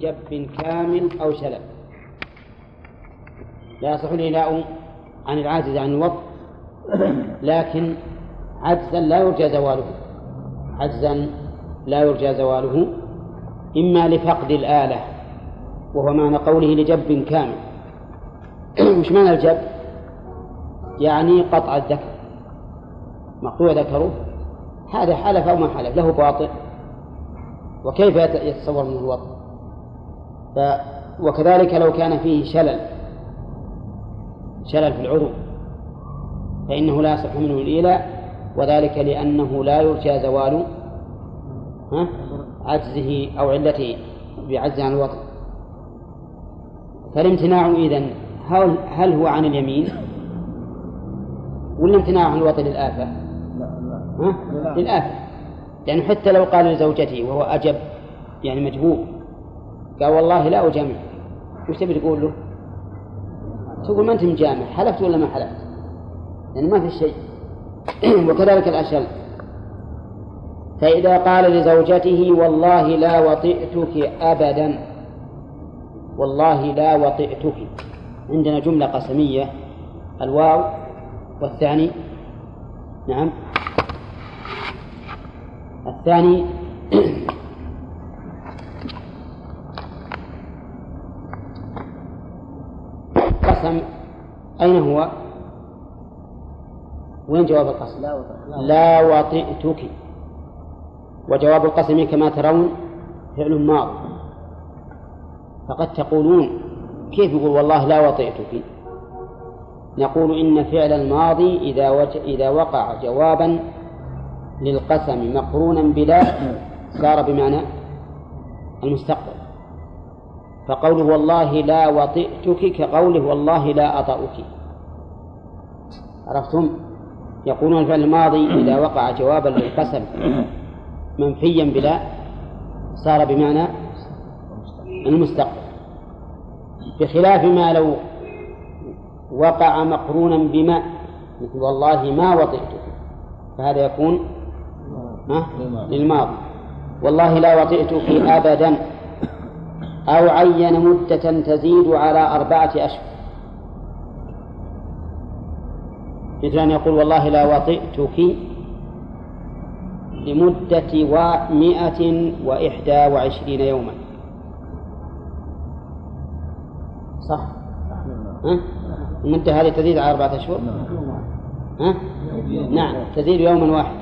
لجب كامل أو شلل. لا يصح الإيلاء عن العاجز عن الوضع لكن عجزا لا يرجى زواله. عجزا لا يرجى زواله. إما لفقد الآلة وهو معنى قوله لجب كامل. وش معنى الجب؟ يعني قطع الذكر. مقطوع ذكره. هذا حلف أو ما حلف له باطل. وكيف يتصور منه الوضع ف وكذلك لو كان فيه شلل شلل في العضو فإنه لا يصح منه الإيلاء وذلك لأنه لا يرجى زوال عجزه أو علته بعجز عن الوطن. فالامتناع إذن هل, هل هو عن اليمين؟ ولا امتناع عن الوطن للآفة؟ للآفة. لأنه حتى لو قال لزوجته وهو أجب يعني مجبوب قال والله لا أجامع. وش تبي تقول له؟ تقول ما أنت مجامع حلفت ولا ما حلفت؟ يعني ما في شيء. وكذلك الأشل. فإذا قال لزوجته والله لا وطئتك أبدا. والله لا وطئتك. عندنا جملة قسمية الواو والثاني. نعم. الثاني قسم أين هو؟ وين جواب القسم؟ لا وطئتك وجواب القسم كما ترون فعل ماض فقد تقولون كيف يقول والله لا وطئتك نقول إن فعل الماضي إذا, وج... إذا وقع جوابا للقسم مقرونا بلا صار بمعنى المستقبل فقوله والله لا وطئتك كقوله والله لا أطأك. عرفتم؟ يقولون الفعل الماضي إذا وقع جوابا للقسم منفيا بلا صار بمعنى المستقبل. بخلاف ما لو وقع مقرونا بما مثل والله ما وطئتك فهذا يكون للماضي. والله لا وطئتك أبدا. أو عين مدة تزيد على أربعة أشهر. مثل أن يقول والله لا وطئتك لمدة مائة وإحدى وعشرين يوما. صح؟ ها؟ المدة هذه تزيد على أربعة أشهر؟ ها؟ نعم تزيد يوما واحد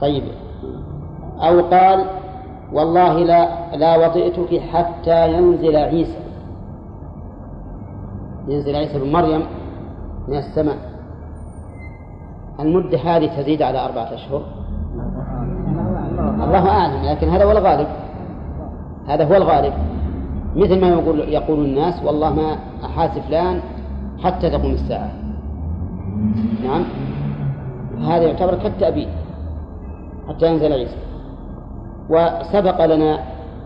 طيب. أو قال والله لا لا وطئتك حتى ينزل عيسى. ينزل عيسى بن مريم من السماء. المدة هذه تزيد على أربعة أشهر. الله أعلم لكن هذا هو الغالب. هذا هو الغالب. مثل ما يقول يقول الناس والله ما أحاسب فلان حتى تقوم الساعة. نعم. هذا يعتبر كالتأبيد حتى ينزل عيسى. وسبق لنا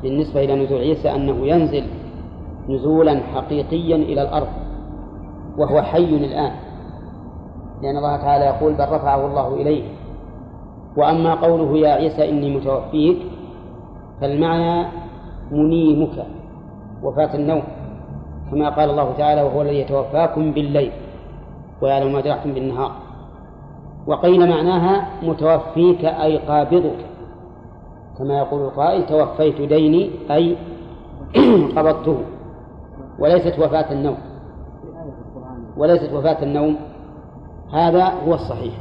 بالنسبة إلى نزول عيسى أنه ينزل نزولا حقيقيا إلى الأرض وهو حي الآن. لأن الله تعالى يقول بل رفعه الله إليه وأما قوله يا عيسى إني متوفيك فالمعنى منيمك وفاة النوم كما قال الله تعالى وهو الذي يتوفاكم بالليل ويعلم ما جرحتم بالنهار وقيل معناها متوفيك أي قابضك كما يقول القائل توفيت ديني أي قبضته. وليست وفاة النوم. وليست وفاة النوم. هذا هو الصحيح.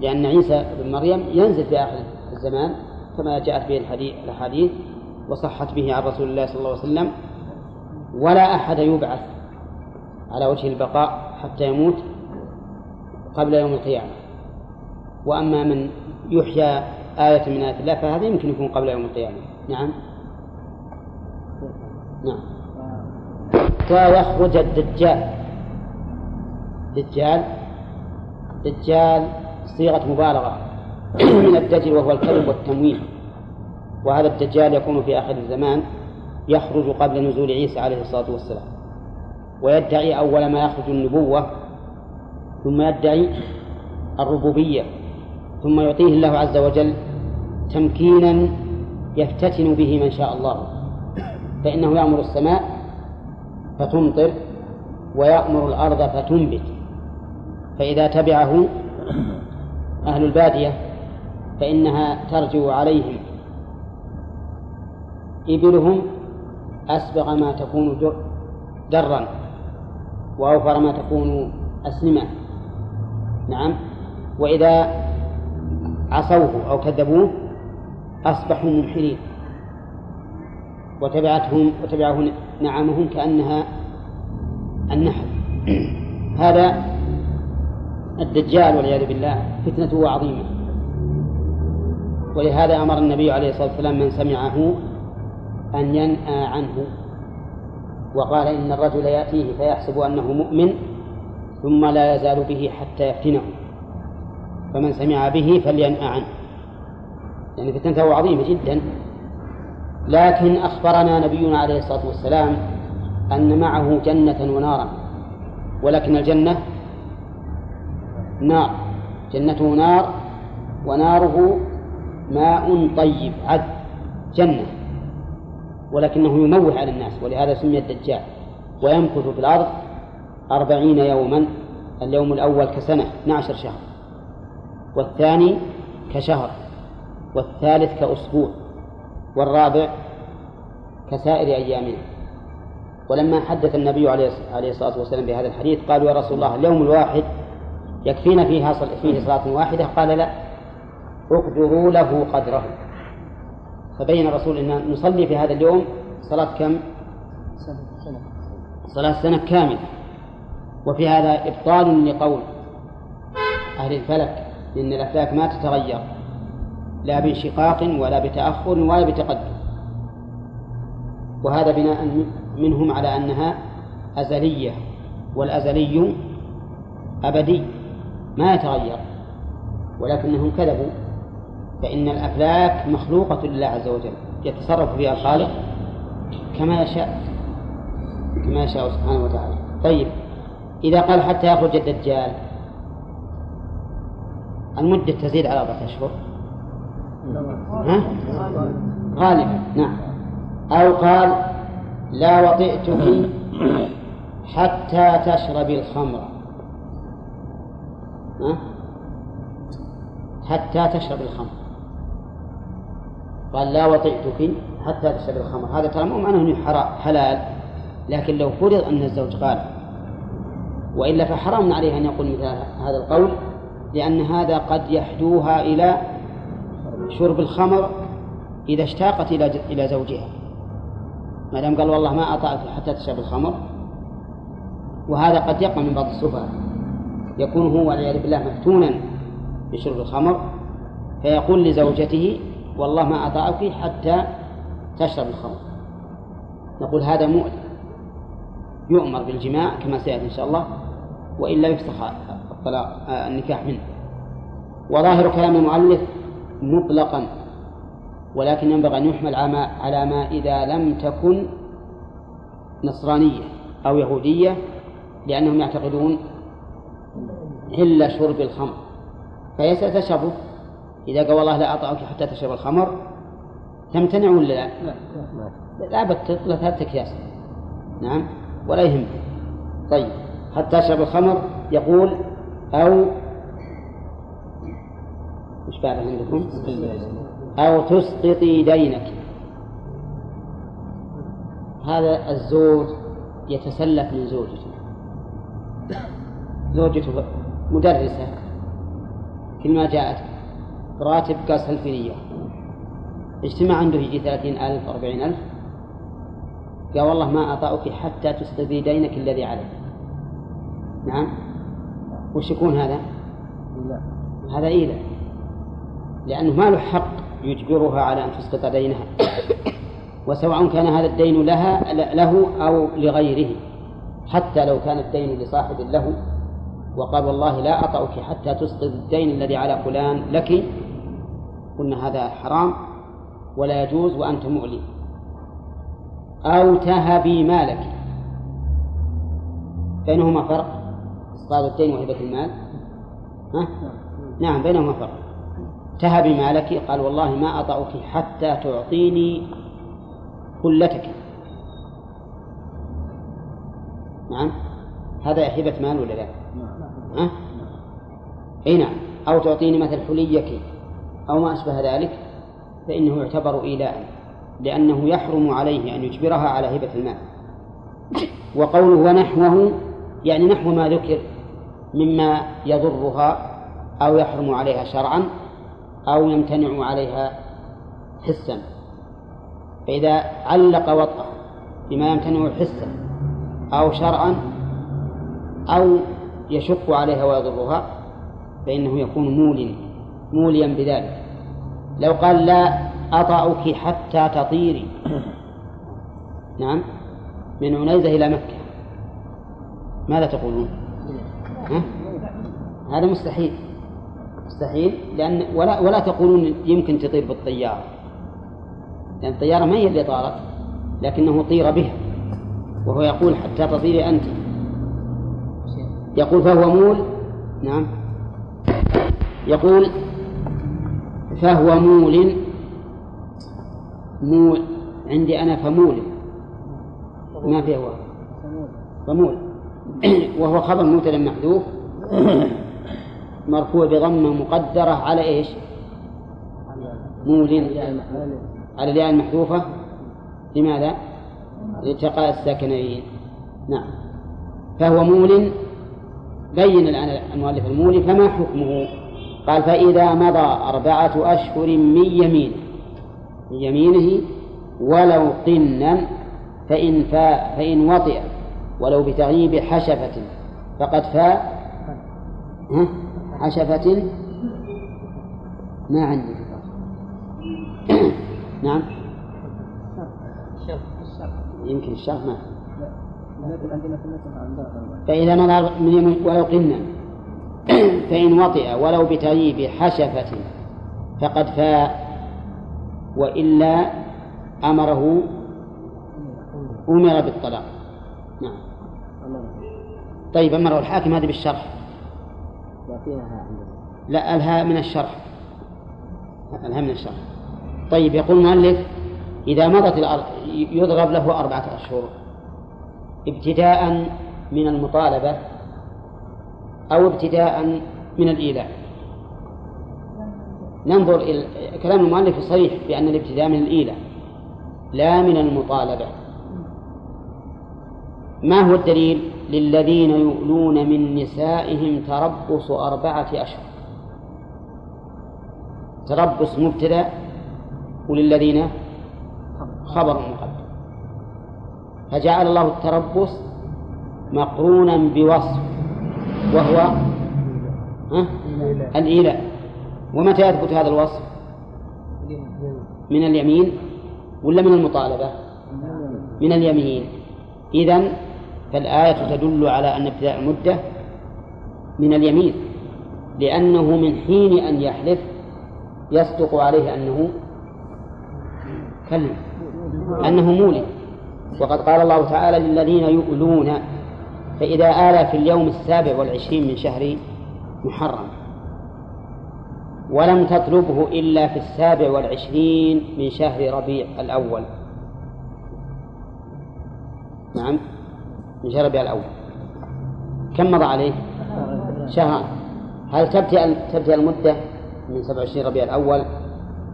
لأن عيسى بن مريم ينزل في آخر الزمان كما جاءت به الحديث وصحت به عن رسول الله صلى الله عليه وسلم. ولا أحد يبعث على وجه البقاء حتى يموت قبل يوم القيامة. وأما من يحيى آية من آيات الله فهذا يمكن يكون قبل يوم القيامة. نعم. نعم. حتى يخرج الدجال. دجال. دجال صيغة مبالغة من الدجل وهو الكذب والتمويل. وهذا الدجال يكون في آخر الزمان يخرج قبل نزول عيسى عليه الصلاة والسلام. ويدعي أول ما يخرج النبوة ثم يدعي الربوبية ثم يعطيه الله عز وجل تمكينا يفتتن به من شاء الله. فإنه يأمر السماء فتمطر ويأمر الأرض فتنبت. فإذا تبعه أهل البادية فإنها ترجع عليهم. إبلهم أسبغ ما تكون درا وأوفر ما تكون أسلمة نعم. وإذا عصوه أو كذبوه أصبحوا منحرين. وتبعتهم وتبعه نعمهم كأنها النحل هذا الدجال والعياذ بالله فتنته عظيمة. ولهذا أمر النبي عليه الصلاة والسلام من سمعه أن ينأى عنه. وقال إن الرجل يأتيه فيحسب أنه مؤمن ثم لا يزال به حتى يفتنه. فمن سمع به فلينأى عنه. يعني فتنته عظيمة جدا. لكن أخبرنا نبينا عليه الصلاة والسلام أن معه جنة ونارا. ولكن الجنة نار. جنته نار وناره ماء طيب عذب جنة. ولكنه يموه على الناس ولهذا سمي الدجال. ويمكث في الأرض أربعين يوما اليوم الأول كسنة 12 شهر. والثاني كشهر. والثالث كأسبوع والرابع كسائر أيامنا. ولما حدث النبي عليه الصلاة والسلام بهذا الحديث قالوا يا رسول الله اليوم الواحد يكفينا فيها فيه صلاة واحدة؟ قال لا اقدروا له قدره. فبين الرسول أن نصلي في هذا اليوم صلاة كم؟ صلاة سنة كاملة. وفي هذا إبطال لقول أهل الفلك إن الأفلاك ما تتغير. لا بانشقاق ولا بتأخر ولا بتقدم. وهذا بناء منهم على أنها أزلية والأزلي أبدي ما يتغير ولكنهم كذبوا فإن الأفلاك مخلوقة لله عز وجل يتصرف فيها الخالق كما يشاء كما يشاء سبحانه وتعالى. طيب إذا قال حتى يخرج الدجال المدة تزيد على أربعة أشهر. ها؟ غالبا نعم أو قال لا وطئتك حتى تشربي الخمر ها؟ حتى تشرب الخمر قال لا وطئتك حتى تشرب الخمر هذا ترى مو معناه إنه حلال لكن لو فرض أن الزوج قال وإلا فحرام عليه أن يقول مثل هذا القول لأن هذا قد يحدوها إلى شرب الخمر إذا اشتاقت إلى إلى زوجها. ما دام قال والله ما اطعت حتى تشرب الخمر وهذا قد يقع من بعض السفهاء. يكون هو والعياذ بالله مفتونا بشرب الخمر فيقول لزوجته والله ما أطاعك حتى تشرب الخمر. نقول هذا مؤلم. يؤمر بالجماع كما سيأتي إن شاء الله وإلا يفسخ الطلاق آه، النكاح منه. وظاهر كلام المؤلف مطلقا ولكن ينبغي أن يحمل على ما إذا لم تكن نصرانية أو يهودية لأنهم يعتقدون إلا شرب الخمر. فهي ستشربه إذا قال والله لا أطعك حتى تشرب الخمر تمتنع ولا لا؟ لا. لا بد ثلاثة أكياس نعم ولا يهم. طيب حتى تشرب الخمر يقول أو وش بعد عندكم؟ أو تسقطي دينك. هذا الزوج يتسلف من زوجته. زوجته مدرسة. كل ما جاءت راتب قاس الفينية اجتمع عنده يجي ثلاثين ألف أربعين ألف. قال والله ما أعطاك حتى تسقطي دينك الذي عليك. نعم. وش يكون هذا؟ لا. هذا إيلة لأنه ما له حق يجبرها على أن تسقط دينها. وسواء كان هذا الدين لها له أو لغيره. حتى لو كان الدين لصاحب له وقال والله لا أطأك حتى تسقط الدين الذي على فلان لك. قلنا هذا حرام ولا يجوز وأنت مؤلم. أو تهبي مالك. بينهما فرق؟ إسقاط الدين وهبة المال؟ ها؟ نعم بينهما فرق. تهبي مالك قال والله ما أطأك حتى تعطيني كلتك نعم. هذا هبة مال ولا لا؟ ها؟ أي نعم. أو تعطيني مثل حليك أو ما أشبه ذلك فإنه يعتبر إيلاء لأنه يحرم عليه أن يجبرها على هبة المال. وقوله ونحوه يعني نحو ما ذكر مما يضرها أو يحرم عليها شرعا أو يمتنع عليها حسا. فإذا علق وطأ بما يمتنع حسا أو شرعا أو يشق عليها ويضرها فإنه يكون موليا موليا بذلك. لو قال لا أطأك حتى تطيري. نعم. من عنيزة إلى مكة. ماذا تقولون؟ ها؟ هذا مستحيل. مستحيل لأن ولا ولا تقولون يمكن تطير بالطيارة. لأن الطيارة ما هي اللي طارت لكنه طير بها. وهو يقول حتى تطيري أنت. يقول فهو مول. نعم. يقول فهو مول. مول. عندي أنا فمول. ما فيه هو؟ فمول. وهو خبر مبتدأ محذوف. مرفوع بضمة مقدرة على إيش؟ مول على الياء المحذوفة. لماذا؟ لالتقاء الساكنين. نعم. فهو مول بين الآن المؤلف المولي فما حكمه؟ قال فإذا مضى أربعة أشهر من يمين. من يمينه ولو قنا فإن فاء فإن وطئ ولو بتغييب حشفة فقد فاء حشفة ما عندي. نعم. يمكن الشرح ما فإذا مضى من يمين ولو قلنا. فإن وطئ ولو بتغييب حشفة فقد فاء وإلا أمره أمر بالطلاق. نعم. طيب أمره الحاكم هذه بالشرح. لا الهاء من الشرح. الهاء من الشرح. طيب يقول المؤلف إذا مضت الأرض يضرب له أربعة أشهر. ابتداء من المطالبة أو ابتداء من الإيلاء ننظر إلى كلام المؤلف صريح بأن الابتداء من الإيلاء لا من المطالبة. ما هو الدليل؟ للذين يؤلون من نسائهم تربص أربعة أشهر. تربص مبتدأ وللذين خبر مقدم فجعل الله التربص مقرونا بوصف وهو؟ الإيلاء. ومتى يثبت هذا الوصف؟ من اليمين ولا من المطالبة؟ من اليمين. إذن فالآية تدل على أن ابتداء المدة من اليمين لأنه من حين أن يحلف يصدق عليه أنه كلم أنه مولي وقد قال الله تعالى للذين يؤلون فإذا آلى في اليوم السابع والعشرين من شهر محرم ولم تطلبه إلا في السابع والعشرين من شهر ربيع الأول. نعم. من ربيع الأول. كم مضى عليه؟ شهران هل تبتئ تبتئ المدة من 27 ربيع الأول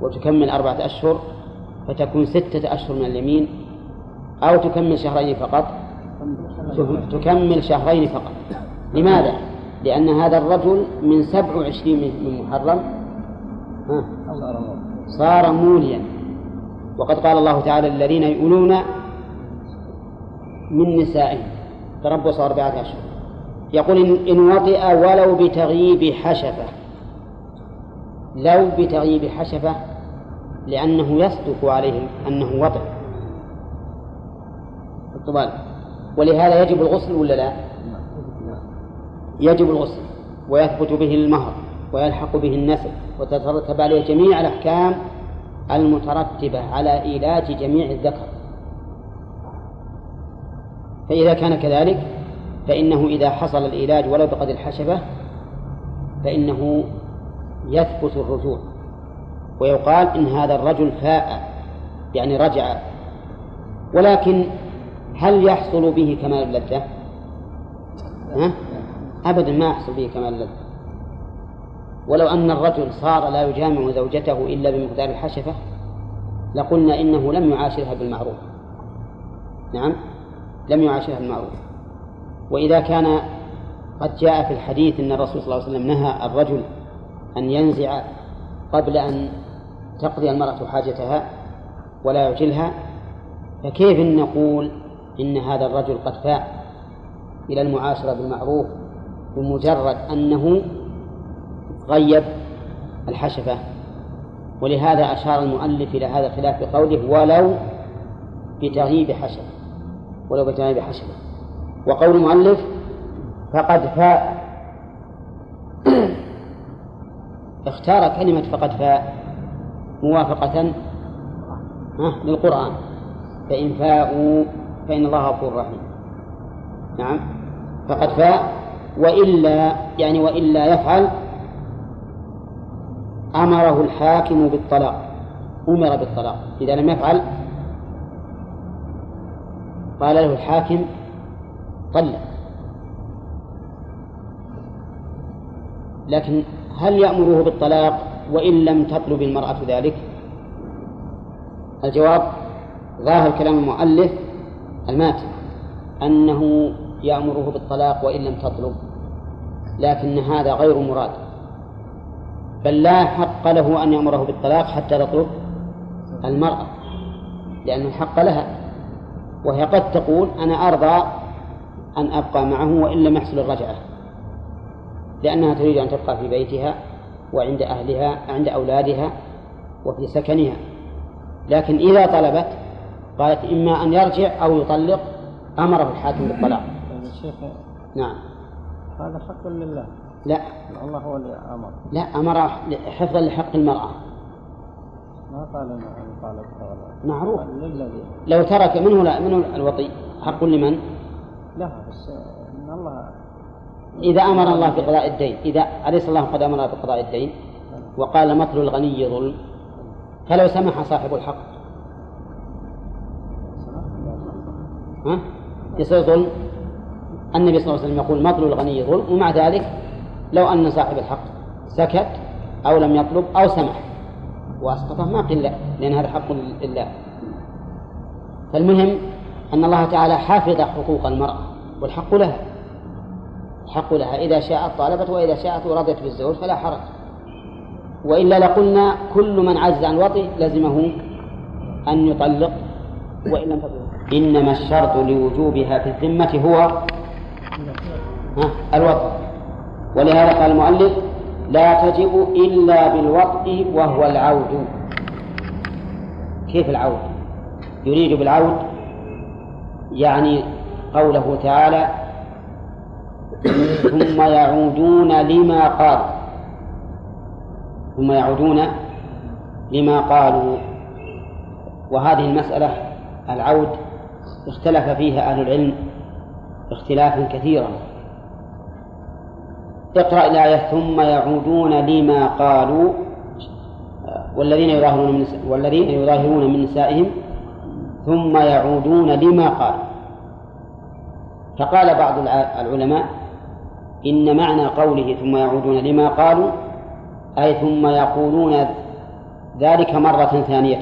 وتكمل أربعة أشهر فتكون ستة أشهر من اليمين أو تكمل شهرين فقط؟ تكمل شهرين فقط. لماذا؟ لأن هذا الرجل من سبع وعشرين من محرم. صار موليا. وقد قال الله تعالى الذين يؤلون من نسائهم. تربص أربعة أشهر. يقول إن وطئ ولو بتغييب حشفة. لو بتغييب حشفة لأنه يصدق عليه أنه وطئ. الطبال ولهذا يجب الغسل ولا لا؟ يجب الغسل. ويثبت به المهر. ويلحق به النسل. وتترتب عليه جميع الأحكام المترتبة على إيلاج جميع الذكر. فإذا كان كذلك فإنه إذا حصل العلاج ولو بقدر الحشفة فإنه يثبت الرجوع. ويقال إن هذا الرجل فاء يعني رجع. ولكن هل يحصل به كمال اللذة؟ ها؟ أبدا ما يحصل به كمال اللذة. ولو أن الرجل صار لا يجامع زوجته إلا بمقدار الحشفة لقلنا إنه لم يعاشرها بالمعروف. نعم؟ لم يعاشرها بالمعروف وإذا كان قد جاء في الحديث أن الرسول صلى الله عليه وسلم نهى الرجل أن ينزع قبل أن تقضي المرأة حاجتها ولا يعجلها فكيف نقول إن هذا الرجل قد فاء إلى المعاشرة بالمعروف بمجرد أنه غيب الحشفة؟ ولهذا أشار المؤلف إلى هذا الخلاف بقوله ولو بتغييب حشفة ولو بتغييب حشفة وقول المؤلف فقد فاء اختار كلمة فقد فاء موافقة للقرآن. فإن فاءوا فإن الله غفور رحيم. نعم. فقد فاء وإلا يعني وإلا يفعل أمره الحاكم بالطلاق. أمر بالطلاق. إذا لم يفعل قال له الحاكم طلق. لكن هل يأمره بالطلاق وإن لم تطلب المرأة ذلك؟ الجواب ظاهر كلام المؤلف الماتن أنه يأمره بالطلاق وإن لم تطلب لكن هذا غير مراد. بل لا حق له أن يأمره بالطلاق حتى تطلب المرأة لأن الحق لها. وهي قد تقول أنا أرضى أن أبقى معه وإن لم يحصل الرجعة. لأنها تريد أن تبقى في بيتها وعند أهلها عند أولادها وفي سكنها. لكن إذا طلبت قالت إما أن يرجع أو يطلق أمره الحاكم بالطلاق. شيخ نعم. هذا حق لله؟ لا. الله هو اللي أمر. لا أمر حفظا لحق المرأة. ما قال قال معروف. لو ترك منه لا منه الوطي. حق لمن؟ لا بس إن الله إذا أمر الله بقضاء الدين إذا أليس الله قد أمر بقضاء الدين؟ وقال مطل الغني ظلم. فلو سمح صاحب الحق. ها؟ يصير ظلم. النبي صلى الله عليه وسلم يقول مطل الغني ظلم. ومع ذلك لو أن صاحب الحق سكت أو لم يطلب أو سمح. وأسقطه ما قيل لا لأن هذا حق لله. فالمهم أن الله تعالى حافظ حقوق المرأة والحق لها. الحق لها. إذا شاءت طالبت وإذا شاءت ورضت بالزوج فلا حرج. وإلا لقلنا كل من عز عن الوطي لزمه أن يطلق وإن لم تطلق. إنما الشرط لوجوبها في الذمة هو ها الوطء ولهذا قال المؤلف لا تجب إلا بالوطء وهو العود. كيف العود؟ يريد بالعود يعني قوله تعالى ثم يعودون لما قالوا. ثم يعودون لما قالوا. وهذه المسألة العود اختلف فيها أهل العلم اختلافا كثيرا. اقرأ الآية ثم يعودون لما قالوا والذين يظاهرون من والذين يظاهرون من نسائهم ثم يعودون لما قالوا. فقال بعض العلماء إن معنى قوله ثم يعودون لما قالوا أي ثم يقولون ذلك مرة ثانية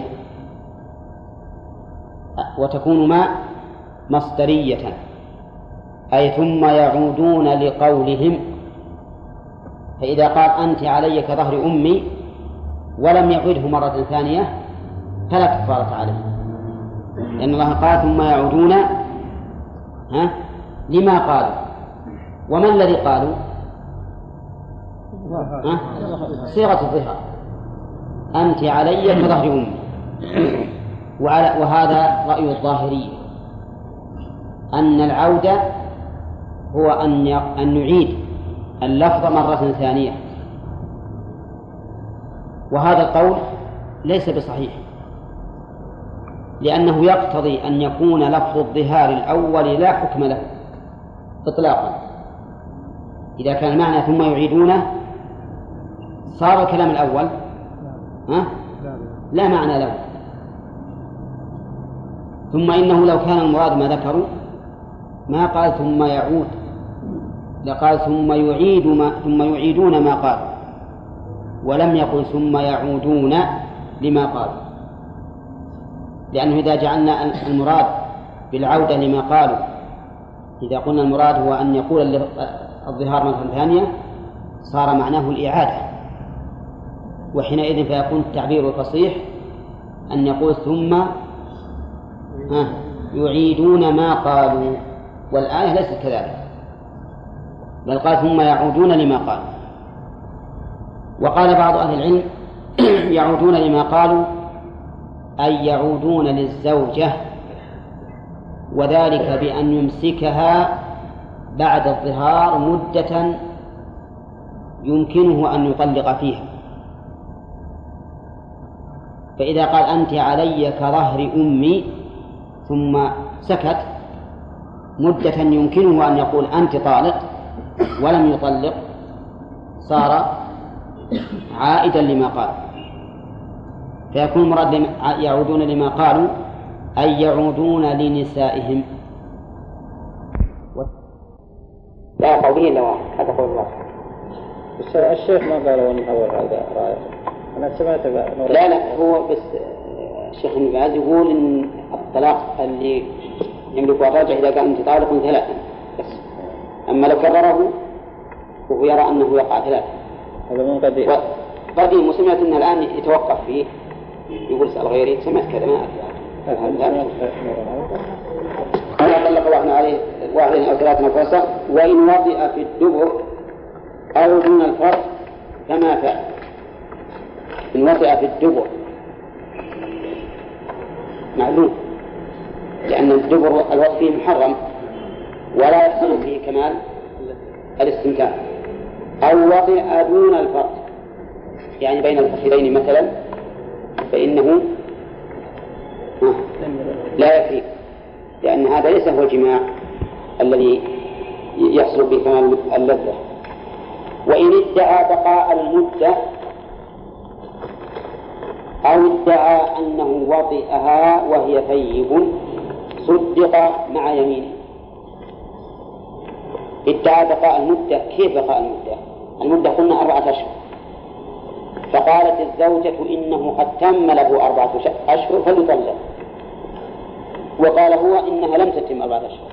وتكون ما؟ مصدرية أي ثم يعودون لقولهم. فإذا قال أنت علي كظهر أمي ولم يعده مرة ثانية فلا كفارة عليه. لأن الله قال ثم يعودون ها؟ لما قالوا؟ وما الذي قالوا؟ ها؟ صيغة الظهار أنت علي كظهر أمي. وعلى وهذا رأي الظاهرية أن العودة هو أن أن نعيد اللفظ مرة ثانية. وهذا القول ليس بصحيح. لأنه يقتضي أن يكون لفظ الظهار الأول لا حكم له إطلاقا. إذا كان المعنى ثم يعيدونه صار الكلام الأول. ها؟ لا معنى له. ثم إنه لو كان المراد ما ذكروا ما قال ثم يعود. لقال ثم يعيد ما ثم يعيدون ما قالوا ولم يقل ثم يعودون لما قالوا لأنه إذا جعلنا المراد بالعودة لما قالوا إذا قلنا المراد هو أن يقول الظهار مرة ثانية صار معناه الإعادة. وحينئذ فيكون التعبير الفصيح أن يقول ثم يعيدون ما قالوا. والآية ليست كذلك. بل قال ثم يعودون لما قالوا. وقال بعض أهل العلم يعودون لما قالوا أي يعودون للزوجة وذلك بأن يمسكها بعد الظهار مدة يمكنه أن يطلق فيها. فإذا قال أنت علي كظهر أمي ثم سكت مدة يمكنه أن يقول أنت طالق ولم يطلق صار عائدا لما قال. فيكون المراد يعودون لما قالوا أي يعودون لنسائهم. لا قوله إلا واحد هذا قول الله. الشيخ ما قال أن أول هذا رأي أنا سمعت لا لا هو بس الشيخ ابن باز يقول إن الطلاق اللي يملك الرجع إذا كان ثلاثا. بس أما لو كرره وهو يرى أنه يقع ثلاثا هذا من قديم قديم وسمعت أنه الآن يتوقف فيه. يقول اسأل غيري سمعت كذا ما أدري. أنا طلق واحد عليه واحد أو ثلاثة نفسه وإن وطئ في الدبر أو دون الفرق كما فعل. إن وطئ في الدبر. معلوم. لأن الدبر الوقت فيه محرم. ولا يحصل فيه كمال. الاستمتاع. أو وطئ دون الفرق. يعني بين الفخذين مثلا فإنه لا يكفي لأن هذا ليس هو الجماع الذي يحصل به كمال اللذة. وإن ادعى بقاء المدة أو ادعى أنه وطئها وهي ثيب صدق مع يمينه. إدعى بقاء المدة. كيف بقاء المدة؟ المدة قلنا أربعة أشهر. فقالت الزوجة إنه قد تم له أربعة أشهر فليطلق. وقال هو إنها لم تتم أربعة أشهر.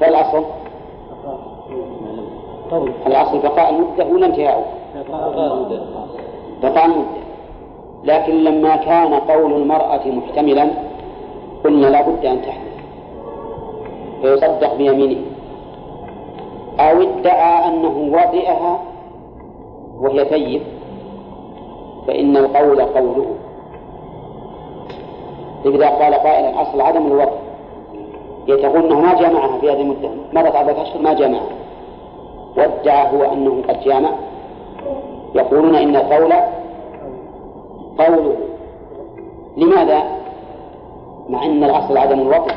فالأصل الأصل بقاء المدة ولا انتهاؤه بقاء المدة. لكن لما كان قول المرأة محتملا قلنا لا بد أن تحدث فيصدق بيمينه. أو ادعى أنه وطئها وهي ثيب فإن القول قوله. إذا قال قائل الأصل عدم الوطء يتقول أنه ما جامعها في هذه المدة. مرت أربعة أشهر ما جامعها. وادعى هو أنه قد جامع. يقولون إن القول قوله. لماذا؟ مع أن الأصل عدم الوطء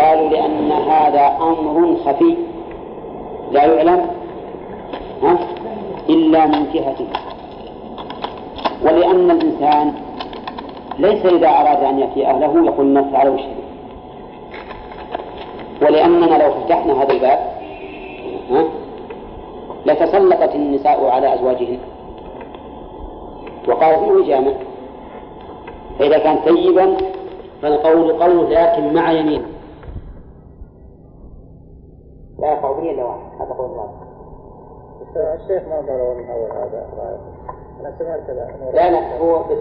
قالوا لأن هذا أمر خفي. لا يعلم؟ إلا من جهته. ولأن الإنسان ليس إذا أراد أن يأتي أهله يقول الناس اشهدوا ولأننا لو فتحنا هذا الباب ها لتسلطت النساء على أزواجهن. وقالت انه جامع فإذا كان طيبا فالقول قول لكن مع يمين لا يقع به إلا واحد هذا قول الله. الشيخ ما قال من أول هذا أنا سمعت لا لا هو بس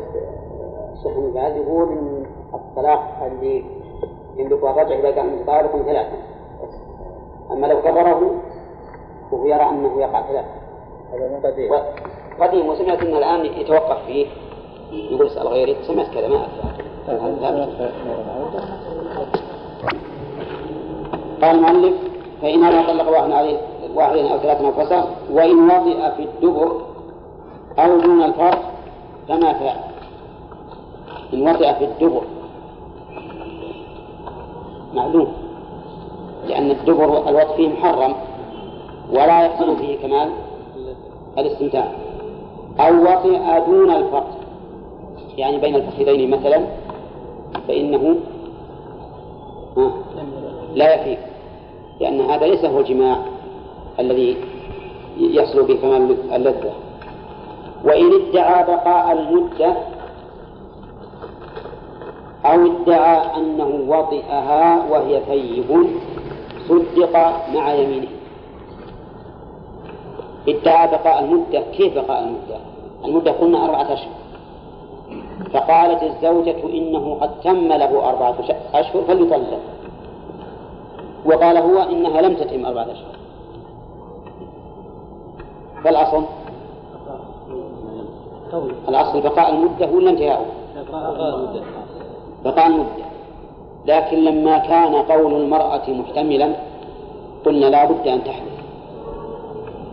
الشيخ ابن باز يقول ان الطلاق اللي يملك الرجع إذا كان طالق ثلاثة أما لو كبره وهو يرى أنه يقع ثلاثة هذا من قديم. قديم وسمعت ان الآن يتوقف فيه. يقول اسال غيري سمعت كذا ما قال المؤلف فإن هذا طلق واحد عليه واحد أو ثلاثة أنفسه وإن وضع في الدبر أو دون الفرق كما فعل. إن وضع في الدبر. معلوم. لأن الدبر الوضع فيه محرم ولا يحصل فيه كمال الاستمتاع. أو وطئ دون الفرق يعني بين الفخذين مثلا فإنه لا يكفي لأن هذا ليس هو الجماع الذي يحصل به كمال اللذة. وإن ادعى بقاء المدة أو ادعى أنه وطئها وهي ثيب صدق مع يمينه. ادعى بقاء المدة كيف بقاء المدة؟ المدة قلنا أربعة أشهر. فقالت الزوجة إنه قد تم له أربعة أشهر فليطلق. وقال هو إنها لم تتم أربعة أشهر. فالأصل الأصل بقاء المدة ولا انتهاؤه؟ بقاء المدة. لكن لما كان قول المرأة محتملا قلنا لا بد أن تحدث.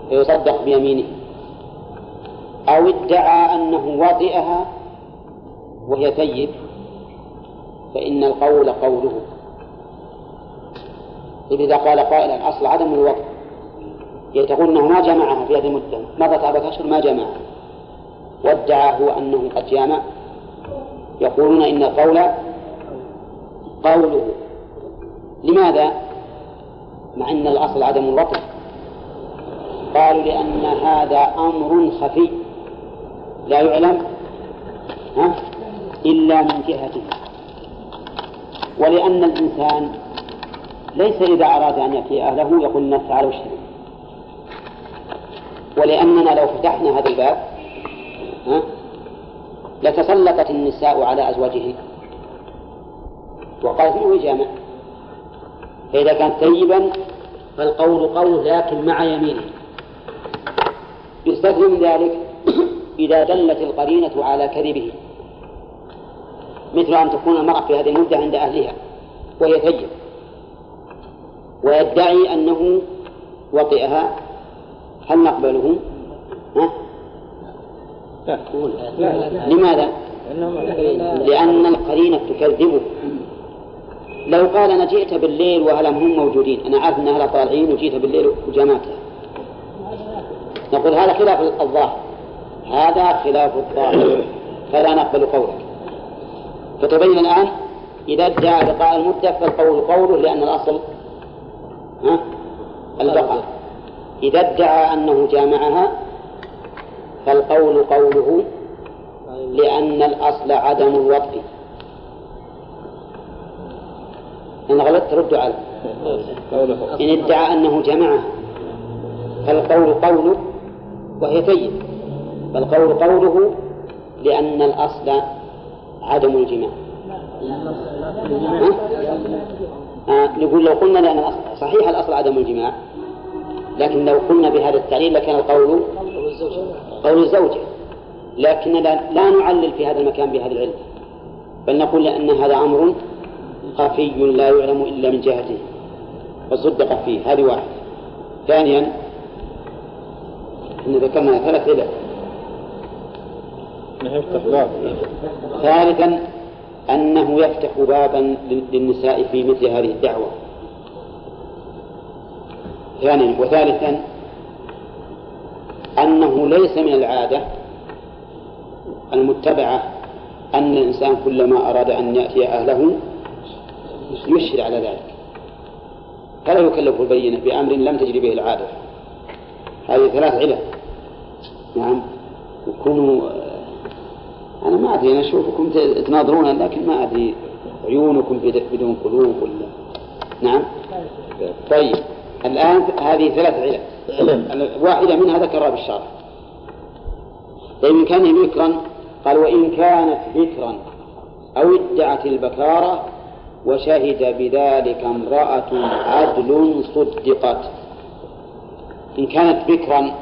فيصدق بيمينه. أو ادعى أنه وطئها وهي ثيب فإن القول قوله. إذا قال قائل الأصل عدم الوطء تقول أنه ما جمعها في هذه المدة. مضت أربعة أشهر ما جمعها. وادعى هو أنه قد جامع. يقولون إن القول قوله. لماذا؟ مع أن الأصل عدم الوطن قالوا لأن هذا أمر خفي. لا يعلم؟ إلا من جهته ولأن الإنسان ليس إذا أراد أن يأتي أهله يقول الناس تعالوا اشتروا. ولأننا لو فتحنا هذا الباب ها لتسلطت النساء على أزواجهن وقالت هو جامع فإذا كان طيبا فالقول قول لكن مع يمينه. يستثني من ذلك إذا دلت القرينة على كذبه. مثل أن تكون المرأة في هذه المدة عند أهلها وهي ثيب ويدعي أنه وطئها هل نقبله؟ ها؟ لا. لا. لماذا؟ لأن القرينة تكذبه لو قال أنا جئت بالليل وهلم هم موجودين أنا عارف أن أهلها طالعين وجيت بالليل وجامعتها نقول هذا خلاف الظاهر هذا خلاف الظاهر فلا نقبل قولك فتبين الآن إذا ادعى بقاء المدة فالقول قوله لأن الأصل ها البقاء إذا ادعى أنه جامعها فالقول قوله لأن الأصل عدم الوطء إن غلطت رد على إن ادعى أنه جمعها فالقول قوله وهي ثيب فالقول قوله لأن الأصل عدم الجماع. نقول لو قلنا لأن صحيح الأصل عدم الجماع لكن لو قلنا بهذا التعليل لكان القول قول الزوجة. لكننا لا نعلل في هذا المكان بهذا العلم بل نقول لأن هذا أمر خفي لا يعلم إلا من جهته. فصدق فيه. هذه واحد ثانيا إن ذكرنا ثلاث علل. ثالثا أنه يفتح بابا للنساء في مثل هذه الدعوة. ثانيا وثالثا أنه ليس من العادة المتبعة أن الإنسان كلما أراد أن يأتي أهله يشهد على ذلك. فلا يكلف البينة بأمر لم تجري به العادة. هذه ثلاث علل. نعم. وكونوا أنا ما أدري أنا أشوفكم تناظرون لكن ما أدري عيونكم بدون قلوب ولا. نعم؟ طيب الآن هذه ثلاث علل. واحدة منها ذكرها بالشرع طيب إن كان بكرا قال وإن كانت بكرا أو ادعت البكارة وشهد بذلك امرأة عدل صدقت. إن كانت بكرا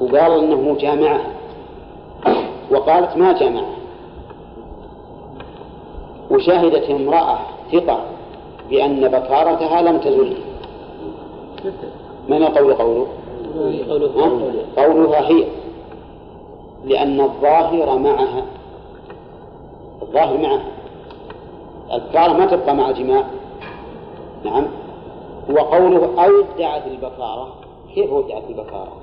وقال إنه جامعة وقالت ما جامعة وشهدت امرأة ثقة بأن بكارتها لم تزل. من قول قوله؟ قولها هي. لأن الظاهر معها. الظاهر معها. البكارة ما تبقى مع الجماع. نعم. وقوله أو ادعت البكارة. كيف هو ادعت البكارة؟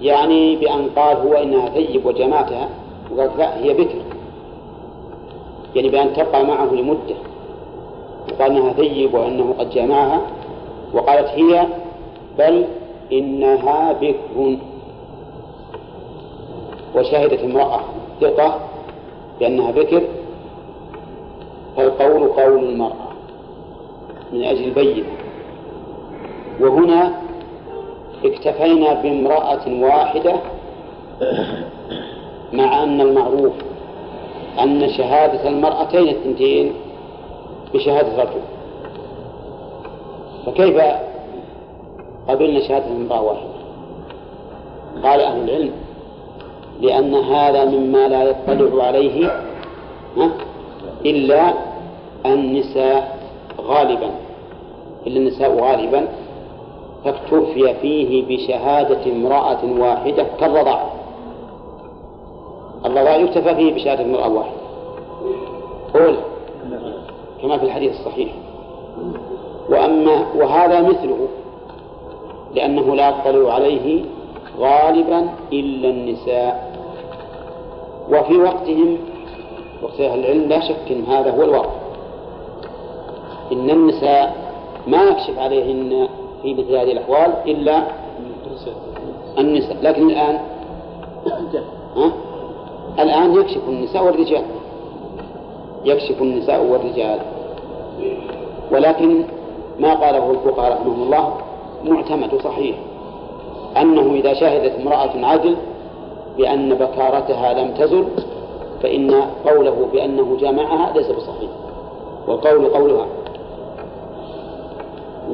يعني بأن قال هو إنها ثيب وجمعتها وقال لا هي بكر. يعني بأن تبقى معه لمدة. وقال إنها ثيب وإنه قد جامعها وقالت هي بل إنها بكر. وشهدت امرأة ثقة بأنها بكر. فالقول قول المرأة من أجل البين وهنا اكتفينا بامرأة واحدة مع أن المعروف أن شهادة المرأتين الثنتين بشهادة رجل فكيف قبلنا شهادة امرأة واحدة؟ قال أهل العلم لأن هذا مما لا يطلع عليه إلا النساء غالبا إلا النساء غالبا فاكتفي فيه بشهادة امرأة واحدة كالرضاعة الرضاع يكتفى فيه بشهادة امرأة واحدة. قول كما في الحديث الصحيح. وأما وهذا مثله لأنه لا يطلع عليه غالبا إلا النساء. وفي وقتهم وقت أهل العلم لا شك أن هذا هو الواقع. إن النساء ما يكشف عليهن في مثل هذه الأحوال إلا النساء. لكن الآن ها؟ الآن يكشف النساء والرجال. يكشف النساء والرجال. ولكن ما قاله الفقهاء رحمهم الله معتمد صحيح. أنه إذا شهدت امرأة عدل بأن بكارتها لم تزل فإن قوله بأنه جامعها ليس بصحيح. والقول قولها.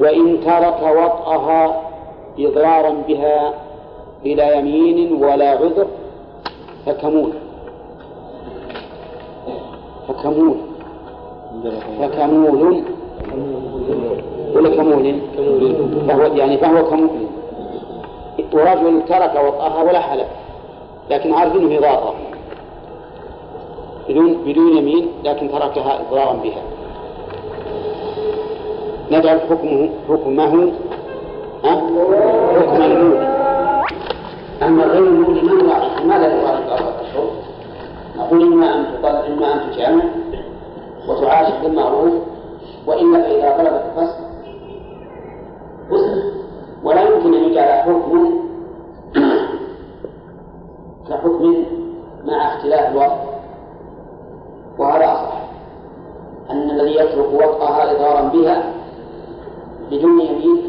وإن ترك وطأها إضرارا بها بلا يمين ولا عذر فكمول فكمول فكمول ولا كمول فهو يعني فهو كمول ورجل ترك وطأها ولا حلف لكن عارف إنه بدون بدون يمين لكن تركها إضرارا بها. نجعل حكمه حكمه ها؟ حكم المولي أما غير المولي ما نراعي ماذا في اربعه اشهر؟ نقول إما أن تطلق إما أن تجامع وتعاشر بالمعروف وإلا فإذا طلبت الفسق فسق ولا يمكن أن يجعل حكم كحكم مع اختلاف الوقت وهذا أصح أن الذي يترك وطأها إضرارا بها بدون يمين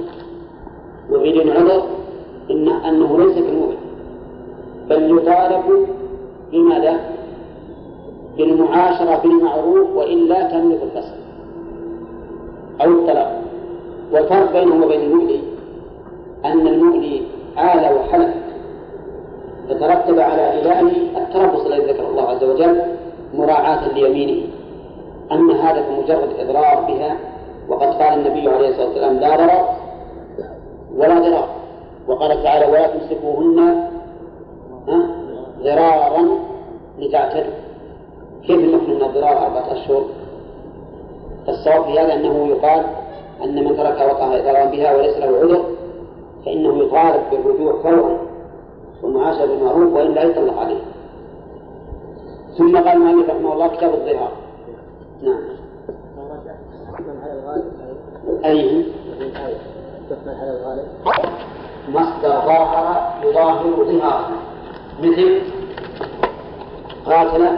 وبدون عذر إن أنه ليس كالمؤمن بل يطالب بماذا؟ بالمعاشرة بالمعروف وإلا تملك الفسق أو الطلاق. والفرق بينه وبين المؤلي أن المؤلي آل وحلف. فترتب على إلهه التربص الذي ذكر الله عز وجل مراعاة ليمينه. أما هذا فمجرد إضرار بها وقد قال النبي عليه الصلاة والسلام لا ضرر ولا ضرار وقال تعالى ولا تمسكوهن ضرارا لتعتدوا كيف نحن من الضرار أربعة أشهر؟ الصواب في هذا أنه يقال أن من ترك وقع إضرارا بها وليس له عذر فإنه يطالب بالرجوع فورا والمعاشرة بالمعروف وإلا يطلق عليه. ثم قال المؤلف رحمه الله كتاب الظهار نعم. أي؟ مصدر ظاهر يظاهر ظهارا مثل قاتل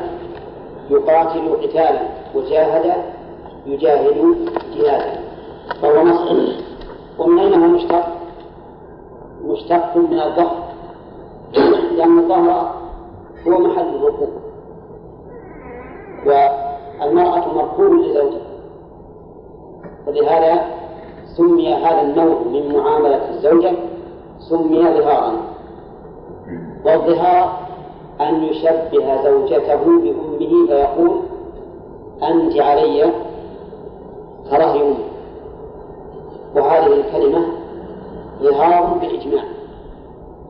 يقاتل قتالا وجاهد يجاهد جهادا. فهو مصدر ومن أين هو مشتق؟ مشتق من الظهر. لأن الظهر هو محل الركوب والمرأة مركوب لزوجها. فلهذا سمي هذا النوع من معاملة الزوجة سمي ظهارا. والظهار أن يشبه زوجته بأمه فيقول أنت علي كرهي أمي. وهذه الكلمة ظهار بالإجماع.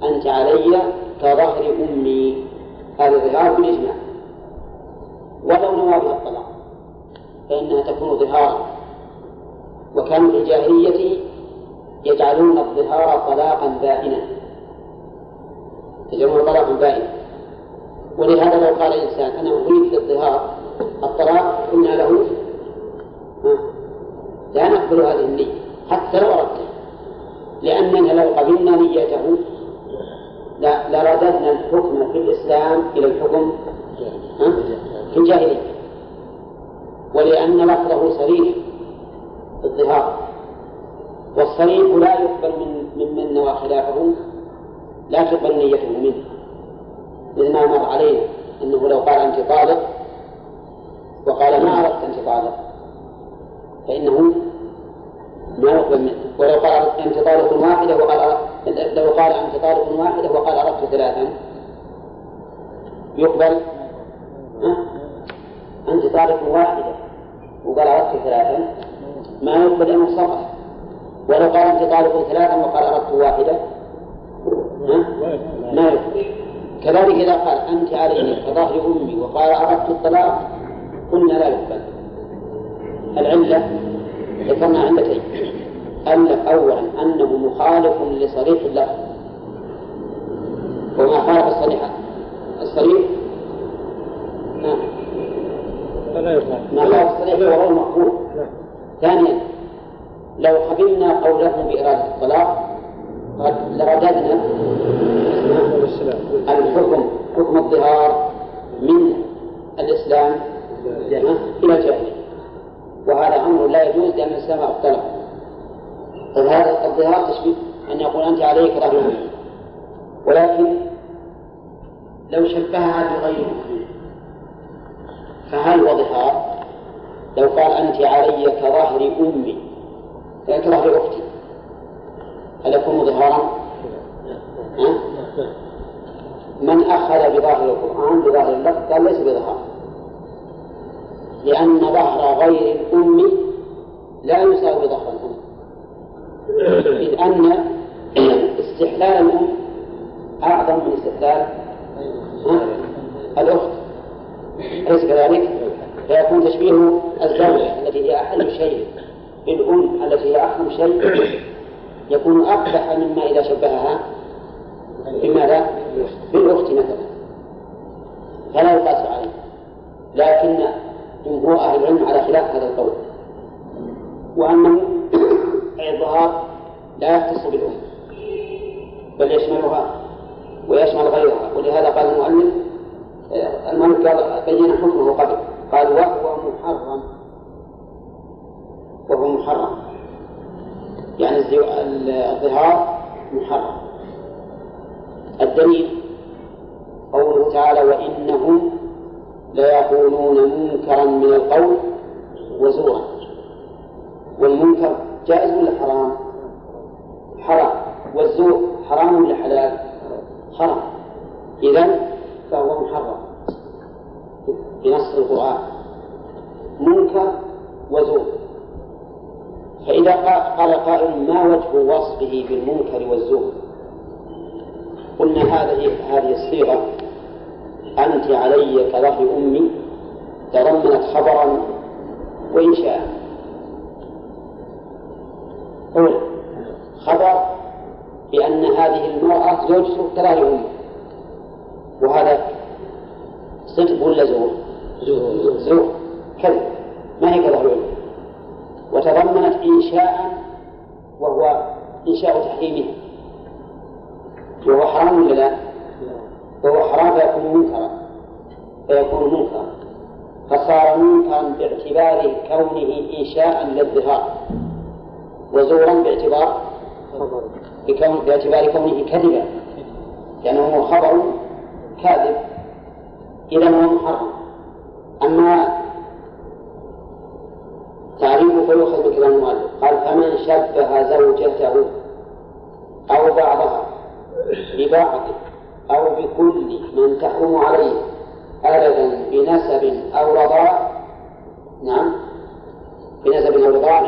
أنت علي كظهر أمي. هذا ظهار بالإجماع. ولو نوى الطلاق فإنها تكون ظهارا. وكانوا في الجاهلية يجعلون الظهار طلاقا بائنا يجعلون طلاقا بائنا ولهذا لو قال إنسان أنا أريد للظهار الطلاق قلنا له نقبل هذه النية حتى لو أردت لأننا لو قبلنا نيته لرددنا الحكم في الإسلام إلى الحكم في الجاهلية. ولأن لفظه صريح. الظهار. والصريح لا يقبل من ممن نوى خلافه لا تقبل نيته منه مثل ما مر علينا أنه لو قال أنت طالق وقال ما أردت أنت طالق فإنه ما يقبل منه. ولو قال أنت طالق واحدة وقال لو قال أنت طالق واحدة وقال أردت ثلاثا يقبل أنت طالق واحدة وقال أردت ثلاثا ما يقبل أنه صرح ولو قال أنت طالق ثلاثا وقال أردت واحدة. ما يقبل كذلك إذا قال أنت علي كظهر أمي وقال أردت الطلاق قلنا لا يقبل. العلة ذكرنا علتين أن أولا أنه مخالف لصريح اللفظ وما خالف الصريح الصريح؟ نعم. ما خالف الصريح وهو المقبول ثانيا لو قبلنا قوله بإرادة الطلاق لرددنا الحكم حكم الظهار من الإسلام إلى الجاهلية وهذا أمر لا يجوز لأن الإسلام اختلف. فهذا الظهار تشبيه أن يقول أنت عليك رجل ولكن لو شبهها بغيره فهل هو ظهار؟ لو قال أنت علي كظهر أمي كظهر أختي. هل يكون ظهارا؟ من أخذ بظاهر القرآن بظاهر اللفظ قال ليس بظهار لأن ظهر غير الأم لا يساوي ظهر الأم. إذ أن استحلال الأم أعظم من استحلال الأخت. أليس كذلك؟ فيكون تشبيه الزوجة التي هي أحل شيء بالأم التي هي أحل شيء يكون أقبح مما إذا شبهها. بماذا؟ بالأخت مثلا. فلا يقاس عليه. لكن جمهور أهل العلم على خلاف هذا القول. وأنه الظهار لا يختص بالأم بل يشملها ويشمل غيرها. ولهذا قال المؤلف المؤلف بين حكمه قبل. قال وهو محرم. وهو محرم. يعني الظهار محرم. الدليل قوله تعالى وإنهم ليقولون منكرا من القول وزورا. والمنكر جائز ولا حرام؟ حرام. والزور حرام ولا حلال؟ حرام. إذا فهو محرم. بنص القرآن. منكر وزور. فإذا قال قائل ما وجه وصفه بالمنكر والزور؟ قلنا هذه هذه الصيغة. أنت علي كظهر أمي تضمنت خبرا وإنشاء قول خبر بأن هذه المرأة زوجته كظهر أمي. وهذا صدق ولا زور؟ زور كذب ما هي كظهر أمي وتضمنت إنشاء وهو إنشاء تحريمه. وهو حرام ولا لا؟ وهو حرام فيكون منكرا. فيكون منكرا. فصار منكرا باعتبار كونه إنشاء للظهار. وزورا باعتبار بكون باعتبار كونه كذبا. لأنه خبر كاذب. إذا هو محرم أما تعريفه فيؤخذ بكلام المؤلف قال فمن شبه زوجته أو بعضها ببعض أو بكل من تحرم عليه أبدا بنسب أو رضاع نعم بنسب أو رضاع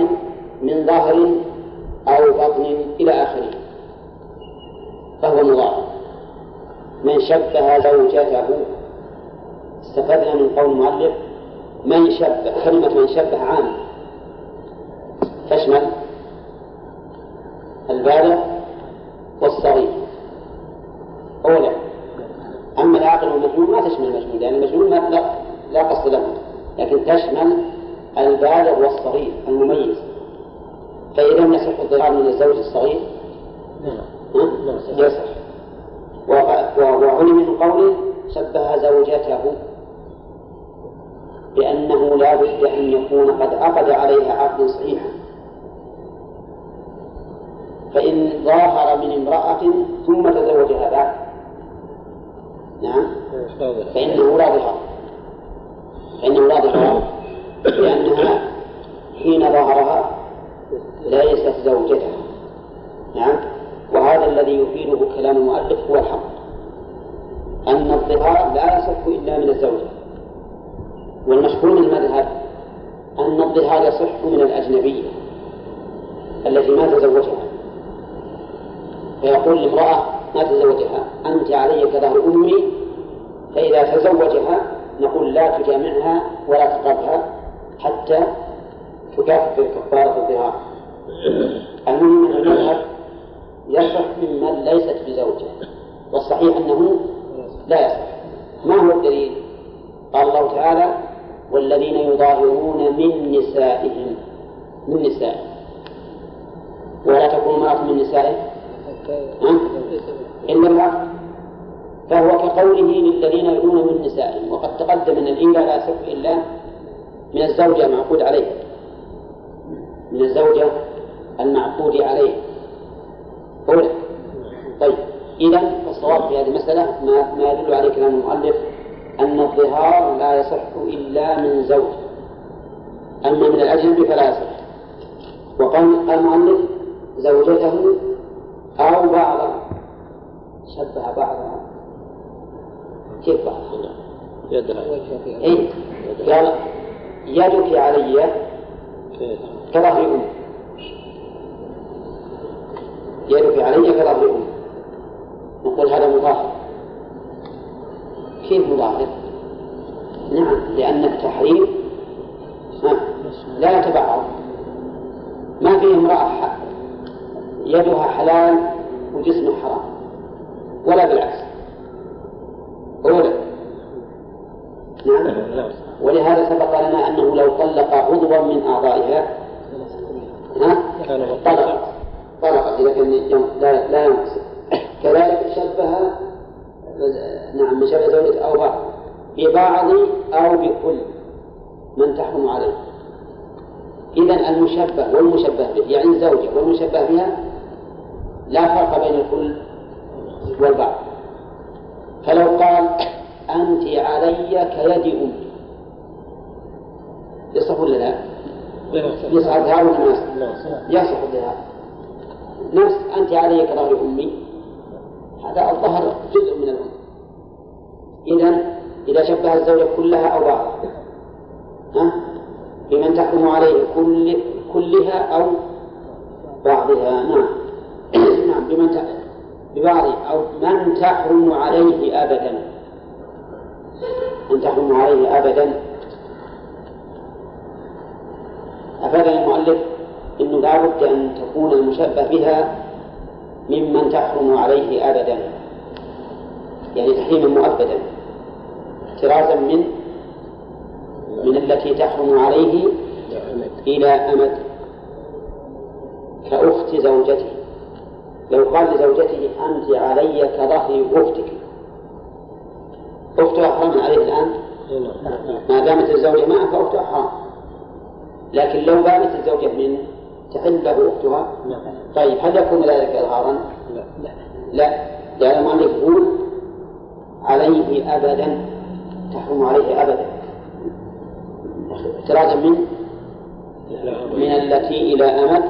من ظهر أو بطن إلى آخره. فهو مضاعف من شبه زوجته استفدنا من قول المؤلف من شبه كلمة من شبه عام. تشمل البالغ والصغير. أولا أما العاقل والمجنون ما تشمل المجنون لأن المجنون لا, لا قصد له لكن تشمل البالغ والصغير المميز. فإذا يصح الظهار من الزوج الصغير؟ ها؟ يصح. وعلم من قوله شبه زوجته. بأنه لا بد أن يكون قد عقد عليها عقدا صحيحا. فإن ظاهر من امرأة ثم تزوجها بعد نعم. فإنه لا ظهر فإنه لا ظهر لأنها حين ظهرها ليست زوجته نعم. وهذا الذي يفيده كلام المؤلف هو الحق. أن الظهار لا يصح إلا من الزوجة. والمشهور من المذهب أن الظهار يصح من الأجنبية التي ما تزوجها. فيقول لامرأة ما تزوجها أنت علي كظهر أمي فإذا تزوجها نقول لا تجامعها ولا تقربها حتى تكفر كفارة الظهار المهم أن المذهب يصح ممن ليست بزوجة والصحيح أنه لا يصح. ما هو الدليل؟ قال الله تعالى والذين يظاهرون من نسائهم من نسائهم ولا تكون امرأة من نسائه. إلا العقل فهو كقوله للذين يدون من نسائهم وقد تقدم أن الإيلاء لا يصح إلا من الزوجة المعقود عليه. من الزوجة المعقود عليه. أولى طيب. إذا فالصواب في هذه المسألة ما, ما يدل عليه كلام المؤلف أن الظهار لا يصح إلا من زوج. أما من الأجنبي فلا يصح. وقال المؤلف زوجته أو بعضها شبه بعضها كيف بعضها؟ يدها إيه. قال يدك علي. كظهر أم يدك علي كظهر أم نقول هذا مظاهر كيف مظاهر؟ نعم لأن التحريم لا يتبعض. ما فيه امرأة يدها حلال وجسمها حرام ولا بالعكس. أولا. نعم. ولهذا سبق لنا أنه لو طلق عضوا من أعضائها ها؟ طلقت. طلقت إذا كان لا لا ينقص. كذلك شبه نعم من شبه زوجة أو بعض. ببعض أو بكل من تحكم عليه. إذا المشبه والمشبه به يعني الزوجة والمشبه بها لا فرق بين الكل والبعض. فلو قال أنت علي كيد أمي. يصح ولا لا؟ يصح. الذهاب ولا ما يصح. الذهاب نفس أنت علي كظهر أمي. هذا الظهر جزء من الأم. إذا إذا شبه الزوجة كلها أو بعضها ها؟ بمن تحكم عليه كل كلها أو بعضها. نعم. نعم. بمن ببعض أو من تحرم عليه أبدا. من تحرم عليه أبدا. أفادنا المؤلف أنه لا بد أن تكون المشبه بها ممن تحرم عليه أبدا. يعني تحريما مؤبدا. احترازا من من التي تحرم عليه إلى أمد. كأخت زوجته. لو قال لزوجته أنت علي كظهر أختك. أختها حرام عليه الآن؟ ما دامت الزوجة معه فأختها حرام. لكن لو بانت الزوجة منه تحل له أختها طيب هل يكون ذلك إظهارا؟ لا. لا. لأن المؤلف يقول عليه أبدا تحرم عليه أبدا. احترازا من؟ من التي إلى أمد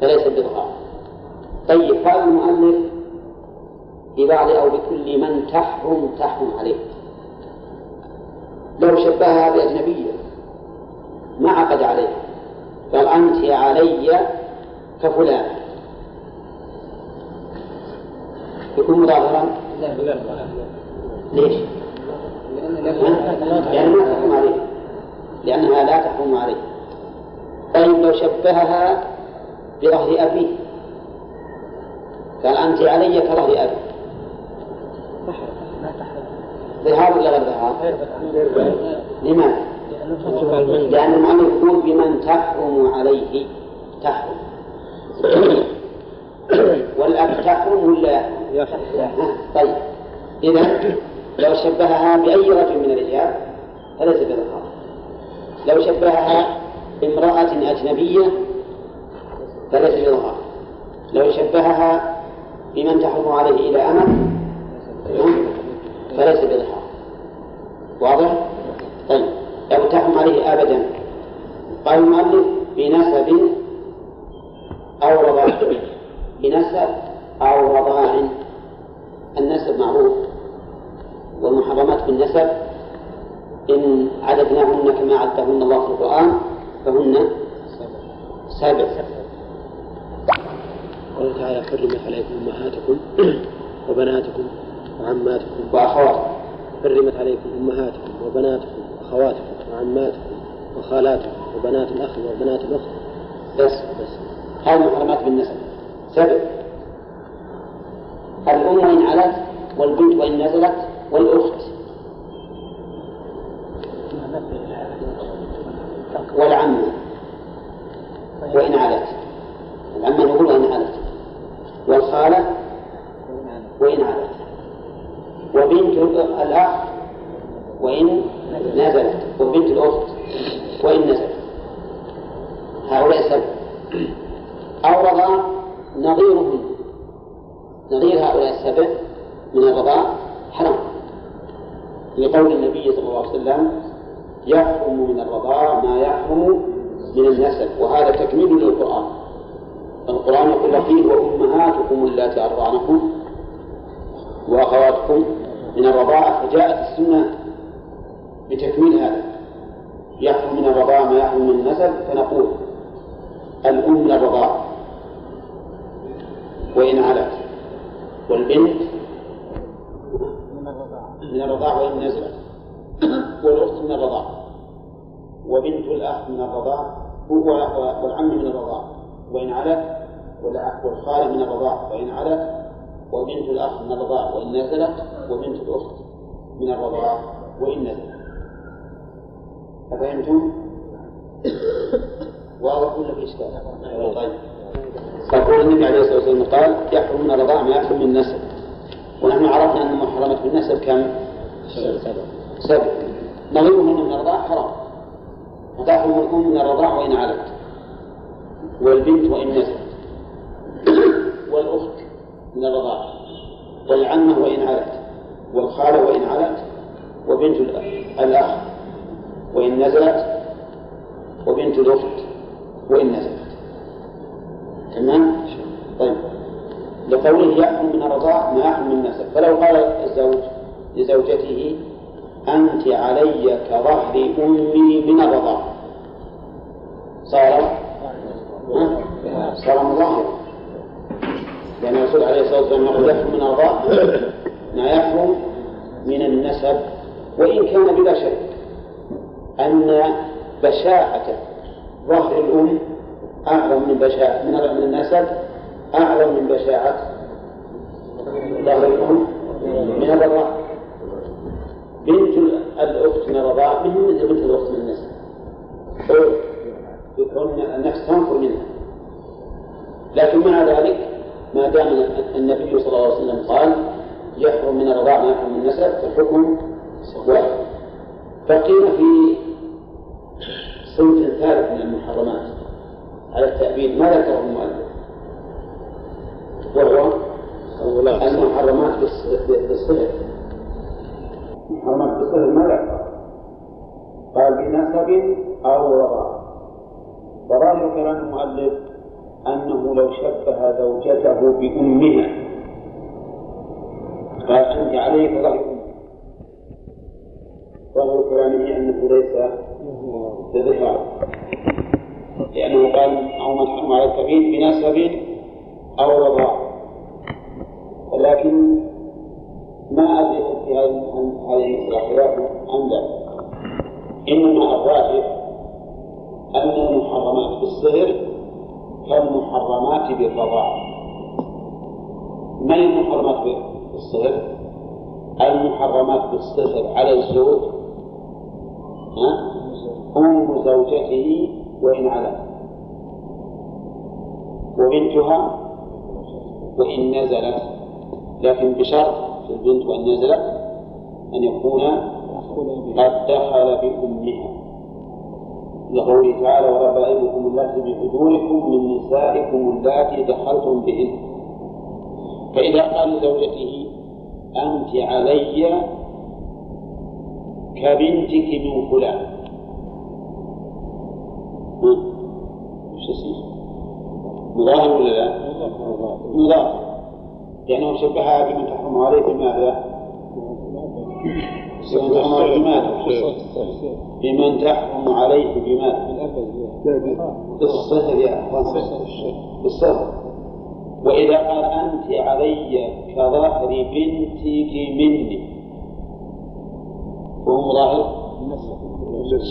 فليس بإظهار. طيب قال المؤلف ببعض أو بكل من تحرم تحرم عليه. لو شبهها بأجنبية ما عقد عليها قال أنت علي كفلان يكون مظاهرا؟ ليش؟ لأن ما تحرم عليه لأنها لا تحرم عليه طيب لو شبهها بظهر أبيه قال أنت علي كظهر أبي ظهار ولا غير ظهار؟ لماذا؟ لأن المؤلف يقول بمن تحرم عليه تحرم. والأب تحرم ولا طيب. إذا لو شبهها بأي رجل من الرجال فليس بظهار. لو شبهها بامرأة أجنبية فليس بظهار. لو شبهها بمن تحرم عليه إلى أمل فليس بظهار. واضح؟ لو تحرم عليه أبدا. قال المؤلف بنسب أو رضاع. بنسب أو رضاع. النسب معروف. والمحرمات بالنسب إن عددناهن كما عدهن الله في القرآن فهن سبع. قال تعالى حرمت عليكم أمهاتكم وبناتكم وعماتكم وأخواتكم. حرمت عليكم أمهاتكم وبناتكم وأخواتكم. وعماتكم وخالاتكم وبنات الأخ وبنات الأخت. بس بس. هذه محرمات بالنسب. سبع الأم وإن علت والبنت وإن نزلت والأخت. أو رضاع وظاهر كلام المؤلف أنه لو شبه زوجته بأمها قال أنت عليك ظهر أمك. ظاهر كلامه أنه ليس بظهار. لأنه قال أو من حرم على التبيين بنسب أو رضاع ولكن ما أدري في هذه الصلاحيات أم لا. إنما الراجح أن المحرمات بالصهر كالمحرمات بالرضاع ما المحرمات بالصهر؟ المحرمات بالصهر على الزوج أم زوجته وإن علت وبنتها وإن نزلت. لكن بشرط في البنت وإن نزلت أن يكون قد دخل بأمها. لقوله تعالى وربائبكم اللاتي بحجوركم من نسائكم اللاتي دخلتم بهن فإذا قال لزوجته أنت علي كبنتك من فلان وش يصير؟ مظاهر ولا لا؟ مظاهر لأنه شبهها بمن تحرم عليه بماذا؟ بمن تحرم عليه بماذا؟ بمن تحرم عليه بماذا؟ بالصهر يا بالصهر وإذا قال أنت علي كظهر بنتك مني. وهو مظاهر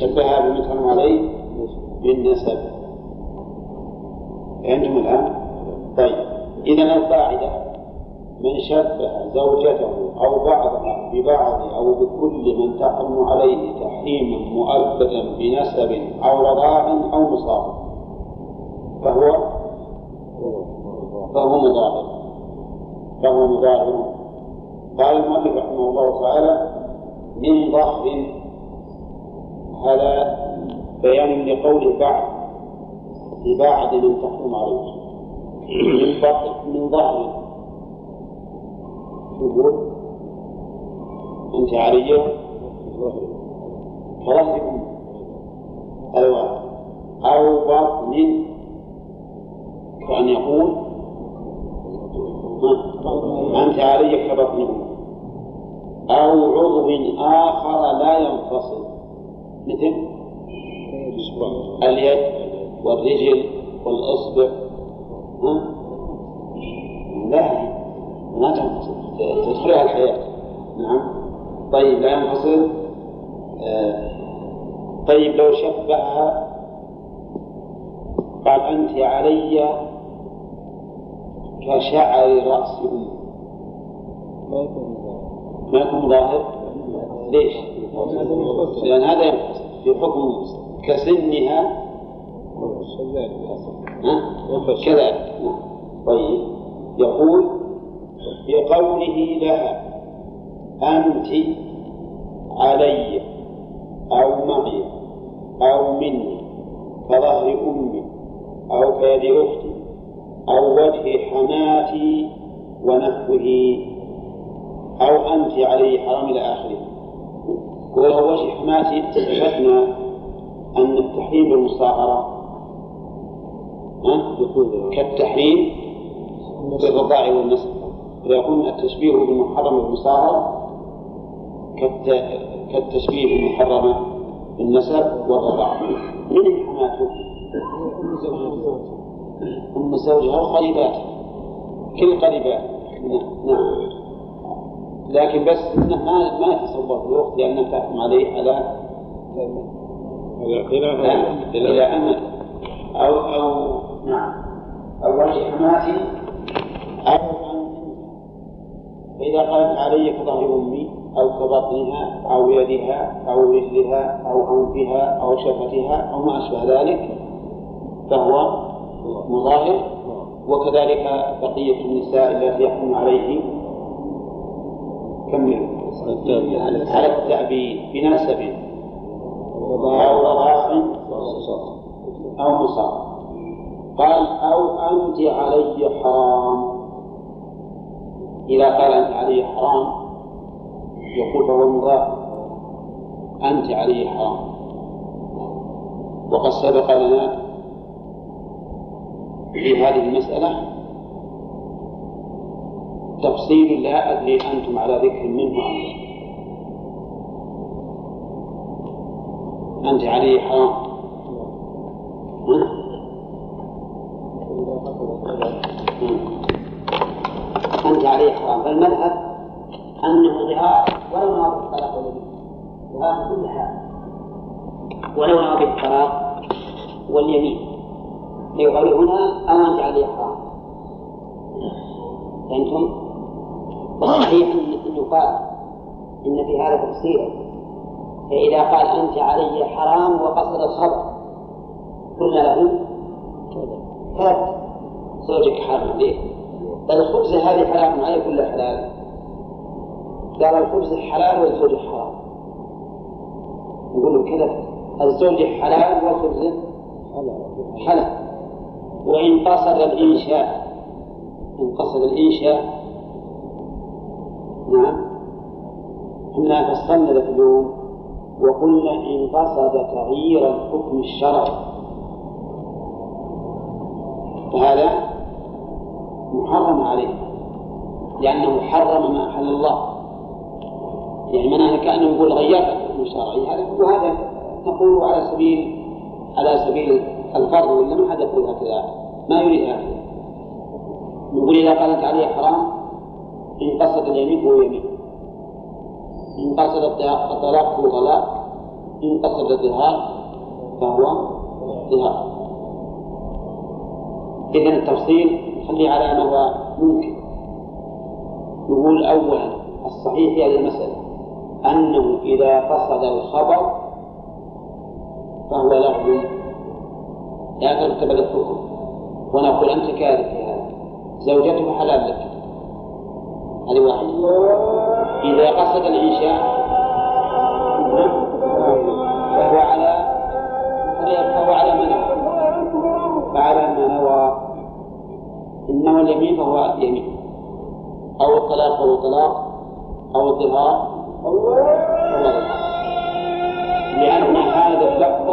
شبهها بمن تحرم عليه بالنسب. فهمتم الآن؟ طيب. إذا القاعدة من شبه زوجته أو بعضها ببعض أو بكل من تحرم عليه تحريما مؤبدا بنسب أو رضاع أو مصاب. فهو فهو مظاهر فهو مظاهر قال المؤلف رحمه الله تعالى من ظهر هذا بيان لقول بعض لبعض من تحرم عليه. من ظهر يقول أنت علي كظهر أيوة. أو بطن كأن يقول. أنت علي كبطن أو عضو آخر لا ينفصل. مثل؟ اليد والرجل والإصبع. لا. ما تنفصل. تدخلها الحياة. نعم. طيب لا ينفصل. آه. طيب لو شبهها قال أنت علي كشعر رأس أمي. ما يكون ظاهر ليش؟ لأن هذا ينفصل. في حكم كسنها. كذلك. طيب. يقول بقوله لها أنت علي أو معي أو مني كظهر أمي أو كيد أختي أو وجه حماتي ونحوه أو أنت علي حرام إلى آخره. ولو وجه حماتي شفنا أن التحريم بالمصاهرة كالتحريم بالرضاع والنسب فيكون التشبيه بالمحرم بالمصاهرة كالتشبيه بالمحرم بالنسب والرضاع من حماته؟ أم زوجها وقريباته كل قريبات نعم. لكن بس إنه ما ما يتصور في الوقت لأنه تحكم عليه على إلى امل أو أو نعم. أو وجه حماتي أو فإذا قالت علي كظهر أمي أو كبطنها أو يدها أو رجلها أو أنفها أو شفتها أو ما أشبه ذلك فهو مظاهر. وكذلك بقية النساء التي يحكم عليه كمل على التعبيد بنسب أو رضاع أو مصاب قال أو أنت علي حرام. إذا قال أنت عليه حرام يقول فهو مضاف. أنت عليه حرام. وقد سبق لنا في هذه المسألة تفصيل لا أدري أنتم على ذكر منه أم لا. أنت عليه حرام. أنت عليه حرام فالمذهب أنه ظهار ولو نوى بالطلاق واليمين ظهار كل حال ولو نوى بالطلاق واليمين. ليقول هنا أو أنت عليه حرام فهمتم؟ والصحيح أن يقال إن في هذا تفصيلا فإذا قال أنت علي حرام وقصد الخبر قلنا له كذا. زوجك حرام. عليه الخبز هذه حرام عليك ولا حلال؟ قال الخبز حلال والزوج حرام. يقول له كذا الزوج حلال والخبز حلال. وإن قصد الإنشاء إن قصد الإنشاء نعم. إحنا فصلنا ذاك اليوم وقلنا إن قصد تغيير الحكم الشرعي. فهذا محرم عليه لأنه حرم ما أحل الله. يعني معناها كأنه يقول غيرت الحكم الشرعي هذا وهذا نقول على سبيل على سبيل الفرض ولا ما حد يقول هكذا؟ ما يريد هكذا نقول إذا قالت عليه حرام إن قصد اليمين فهو يمين. إن قصد الطلاق فهو طلاق. إن قصد الظهار فهو ظهار إذا التفصيل خلي على ما هو ممكن. نقول أولا الصحيح في هذه المسألة أنه إذا قصد الخبر فهو لغو لا ترتب الحكم. ونقول أنت في هذا. زوجته حلال لك. هذه واحدة. إذا قصد الإنشاء فهو على فهو على ما نوى. فعلى ما نوى. إن نوى اليمين فهو يمين. أو الطلاق فهو طلاق. أو الظهار فهو ظهار. لأن هذا اللفظ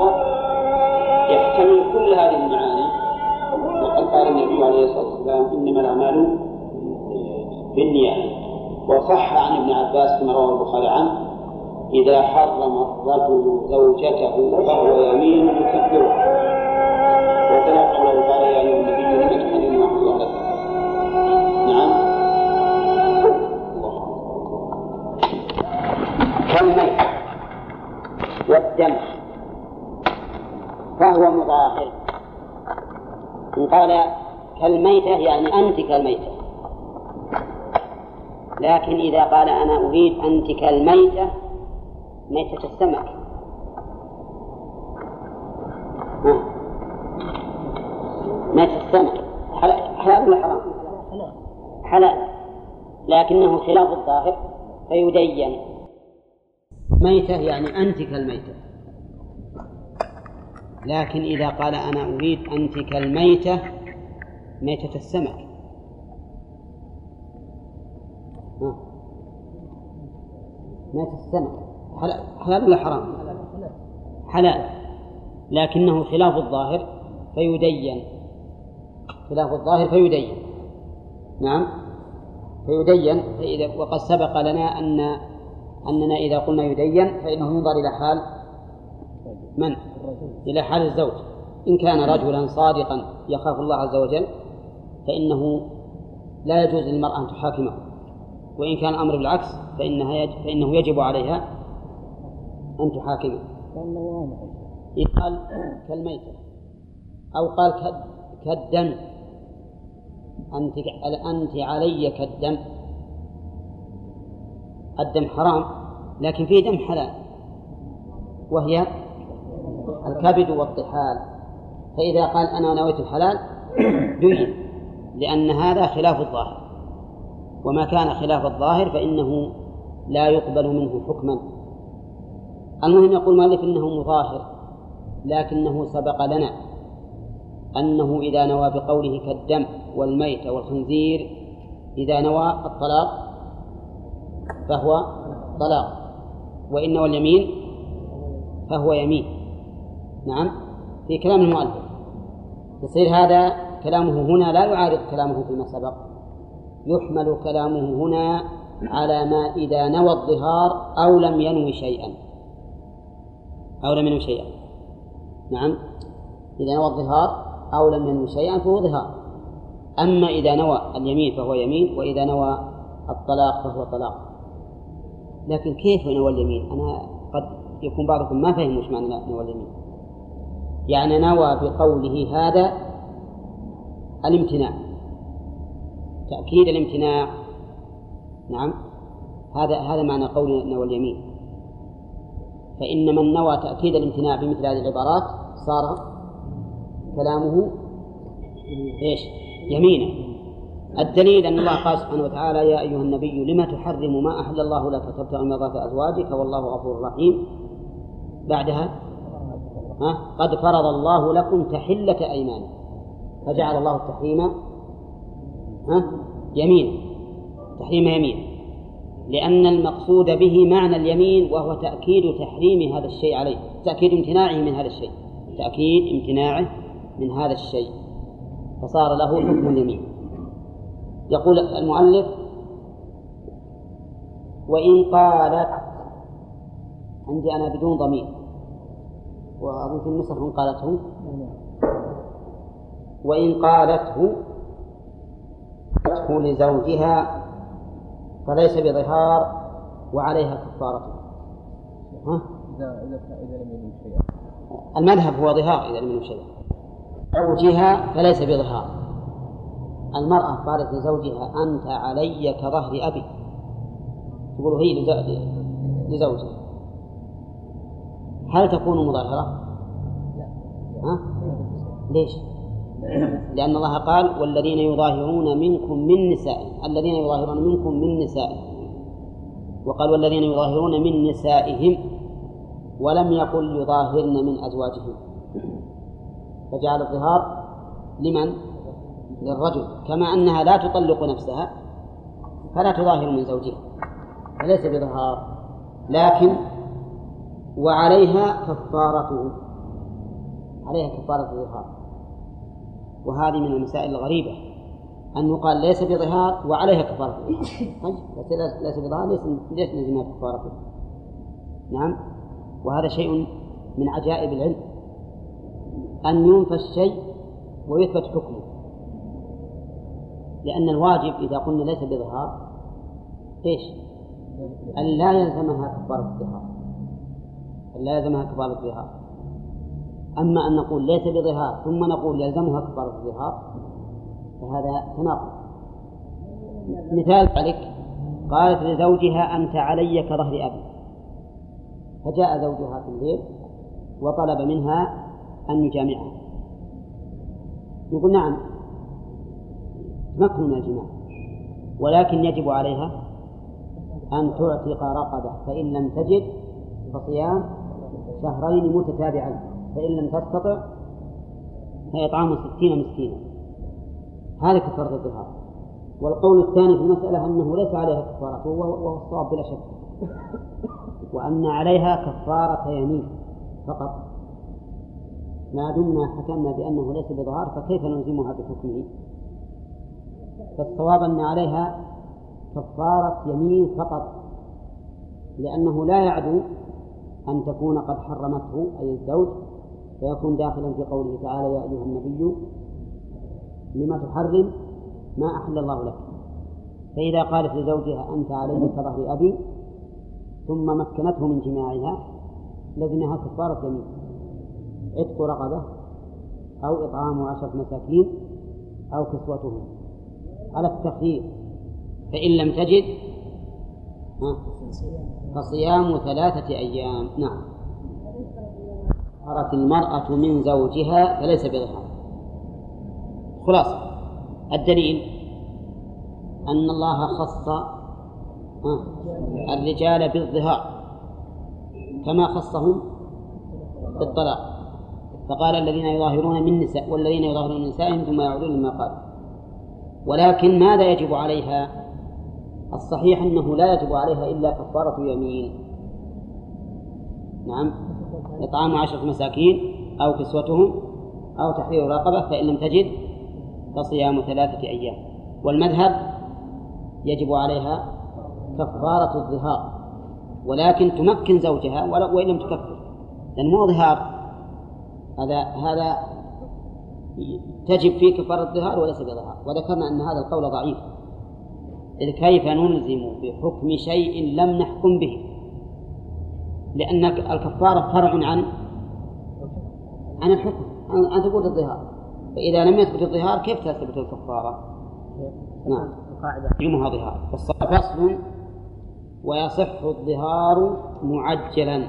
يحتمل كل هذه المعاني. وقد قال النبي عليه الصلاة والسلام إنما الأعمال بالنيات. وصح عن ابن عباس فيما رواه البخاري عنه إذا حرم الرجل زوجته فهو يمين يكفرها وكذا قوله قال يا أيها النبي لم تحرم والدم فهو مظاهر. إن قال كالميتة يعني أنت كالميتة. لكن إذا قال أنا أريد أنت كالميتة ميتة السمك. ميتة السمك. حلال ولا حرام؟ حلال. لكنه خلاف الظاهر فيدين. ميتة يعني أنت كالميتة. لكن إذا قال أنا أريد أنت كالميتة ميتة السمك. ميتة السمك. حلال ولا حرام؟ حلال. لكنه خلاف الظاهر فيدين. خلاف الظاهر فيدين. نعم. فيدين. فإذا وقد سبق لنا أن أننا إذا قلنا يدين فإنه ينظر إلى حال من؟ إلى حال الزوج. إن كان رجلا صادقا يخاف الله عز وجل فإنه لا يجوز للمرأة أن تحاكمه. وإن كان الأمر بالعكس فإنها يجب فإنه يجب عليها أن تحاكمه. قال كالميتة أو قال كالدم. أنت أنت علي كالدم. الدم حرام لكن فيه دم حلال. وهي الكبد والطحال. فإذا قال أنا نويت الحلال دين لأن هذا خلاف الظاهر. وما كان خلاف الظاهر فإنه لا يقبل منه حكما. المهم يقول مالك إنه مظاهر لكنه سبق لنا أنه إذا نوى بقوله كالدم والميت والخنزير إذا نوى الطلاق فهو طلاق وإن نوى اليمين فهو يمين. نعم. في كلام المؤلف. يصير هذا كلامه هنا لا يعارض كلامه فيما سبق. يحمل كلامه هنا على ما إذا نوى الظهار أو لم ينوي شيئا. أو لم ينوي شيئا. نعم. إذا نوى الظهار أو لم ينوي شيئا فهو ظهار. أما إذا نوى اليمين فهو يمين وإذا نوى الطلاق فهو طلاق. لكن كيف نوى اليمين؟ أنا قد يكون بعضكم ما فهم وش معنى نوى اليمين. يعني نوى بقوله هذا الامتناع. تأكيد الامتناع. نعم. هذا هذا معنى قول نوى اليمين. فإن من نوى تأكيد الامتناع بمثل هذه العبارات صار كلامه إيش؟ يمينا. الدليل أن الله قال سبحانه وتعالى يا أيها النبي لم تحرم ما أحل الله لك تبتغي مرضات أزواجك والله غفور رحيم. بعدها ها قد فرض الله لكم تحلة أيمانكم. فجعل الله التحريم يمين. تحريم يمين. لأن المقصود به معنى اليمين وهو تأكيد تحريم هذا الشيء عليه. تأكيد امتناعه من هذا الشيء. تأكيد امتناعه من هذا الشيء. فصار له حكم اليمين. يقول المؤلف وإن قالت عندي أنا بدون ضمير. وأظن في النسخ من قالته وإن قالته لزوجها فليس بظهار وعليها كفارته ها؟ إذا إذا لم يجد شيئا. المذهب هو ظهار إذا لم يجد شيئا. زوجها فليس بظهار. المرأة قالت لزوجها أنت علي كظهر أبي. تقول هي لزوجها. هل تكون مظاهرة؟ ها؟ ليش؟ لأن الله قال والذين يظاهرون منكم من نسائهم الذين يظاهرون منكم من نسائهم وقال والذين يظاهرون من نسائهم ولم يقل يظاهرن من أزواجهم فجعل الظهار لمن؟ للرجل كما أنها لا تطلق نفسها فلا تظاهر من زوجها فليس بظهار لكن وعليها كفارته عليها كفارة الظهار. وهذه من المسائل الغريبة. أن يقال ليس بظهار وعليها كفارة طيب ليس بظهار ليس ليس لازمها كفارة نعم. وهذا شيء من عجائب العلم. أن ينفى الشيء ويثبت حكمه. لأن الواجب إذا قلنا ليس بظهار إيش؟ أن لا يلزمها كفارة الظهار. يلزمها كفارة الظهار. أما أن نقول ليس بظهار ثم نقول يلزمها كفارة الظهار فهذا تناقض. مثال ذلك قالت لزوجها أنت علي كظهر أبي. فجاء زوجها في الليل وطلب منها أن يجامعها. يقول نعم تمكن من الجماع ولكن يجب عليها أن تعتق رقبة فإن لم تجد فصيام شهرين متتابعين فإن لم تستطع فإطعام ستين مسكينا. هذا كفارة الظهار. والقول الثاني في المسألة أنه ليس عليها كفارة وهو الصواب بلا شك. وأن عليها كفارة يمين فقط. ما دمنا حكمنا بأنه ليس بظهار فكيف نلزمها بحكمه؟ فالصواب أن عليها كفارة يمين فقط لأنه لا يعدو أن تكون قد حرمته أي الزوج فيكون داخلا في قوله تعالى يا أيها النبي لما تحرم ما أحل الله لك. فإذا قالت لزوجها أنت علي كظهر أبي. ثم مكنته من جماعها لزمها كفارة يمين. عتق رقبة أو إطعام عشرة مساكين أو كسوتهم. على التخيير فإن لم تجد فصيام ثلاثة أيام. نعم. ظهرت المرأة من زوجها فليس بظهار خلاصة. الدليل أن الله خص الرجال بالظهار كما خصهم بالطلاق. فقال الذين يظاهرون من نساء والذين يظاهرون من نسائهم ثم يعودون لما قال. ولكن ماذا يجب عليها؟ الصحيح أنه لا يجب عليها إلا كفارة يمين. نعم. إطعام عشرة مساكين أو كسوتهم أو تحرير رقبة فإن لم تجد فصيام ثلاثة أيام. والمذهب يجب عليها كفارة الظهار ولكن تمكن زوجها وإن لم تكفر. لأن مو ظهار. هذا هذا تجب فيه كفارة الظهار وليس بظهار. وذكرنا أن هذا القول ضعيف. إذ كيف نلزم بحكم شيء لم نحكم به؟ لأن الكفارة فرع عن عن الحكم عن ثبوت الظهار. فإذا لم يثبت الظهار كيف تثبت الكفارة؟ نعم. يومها ظهار. فصل ويصح الظهار معجلا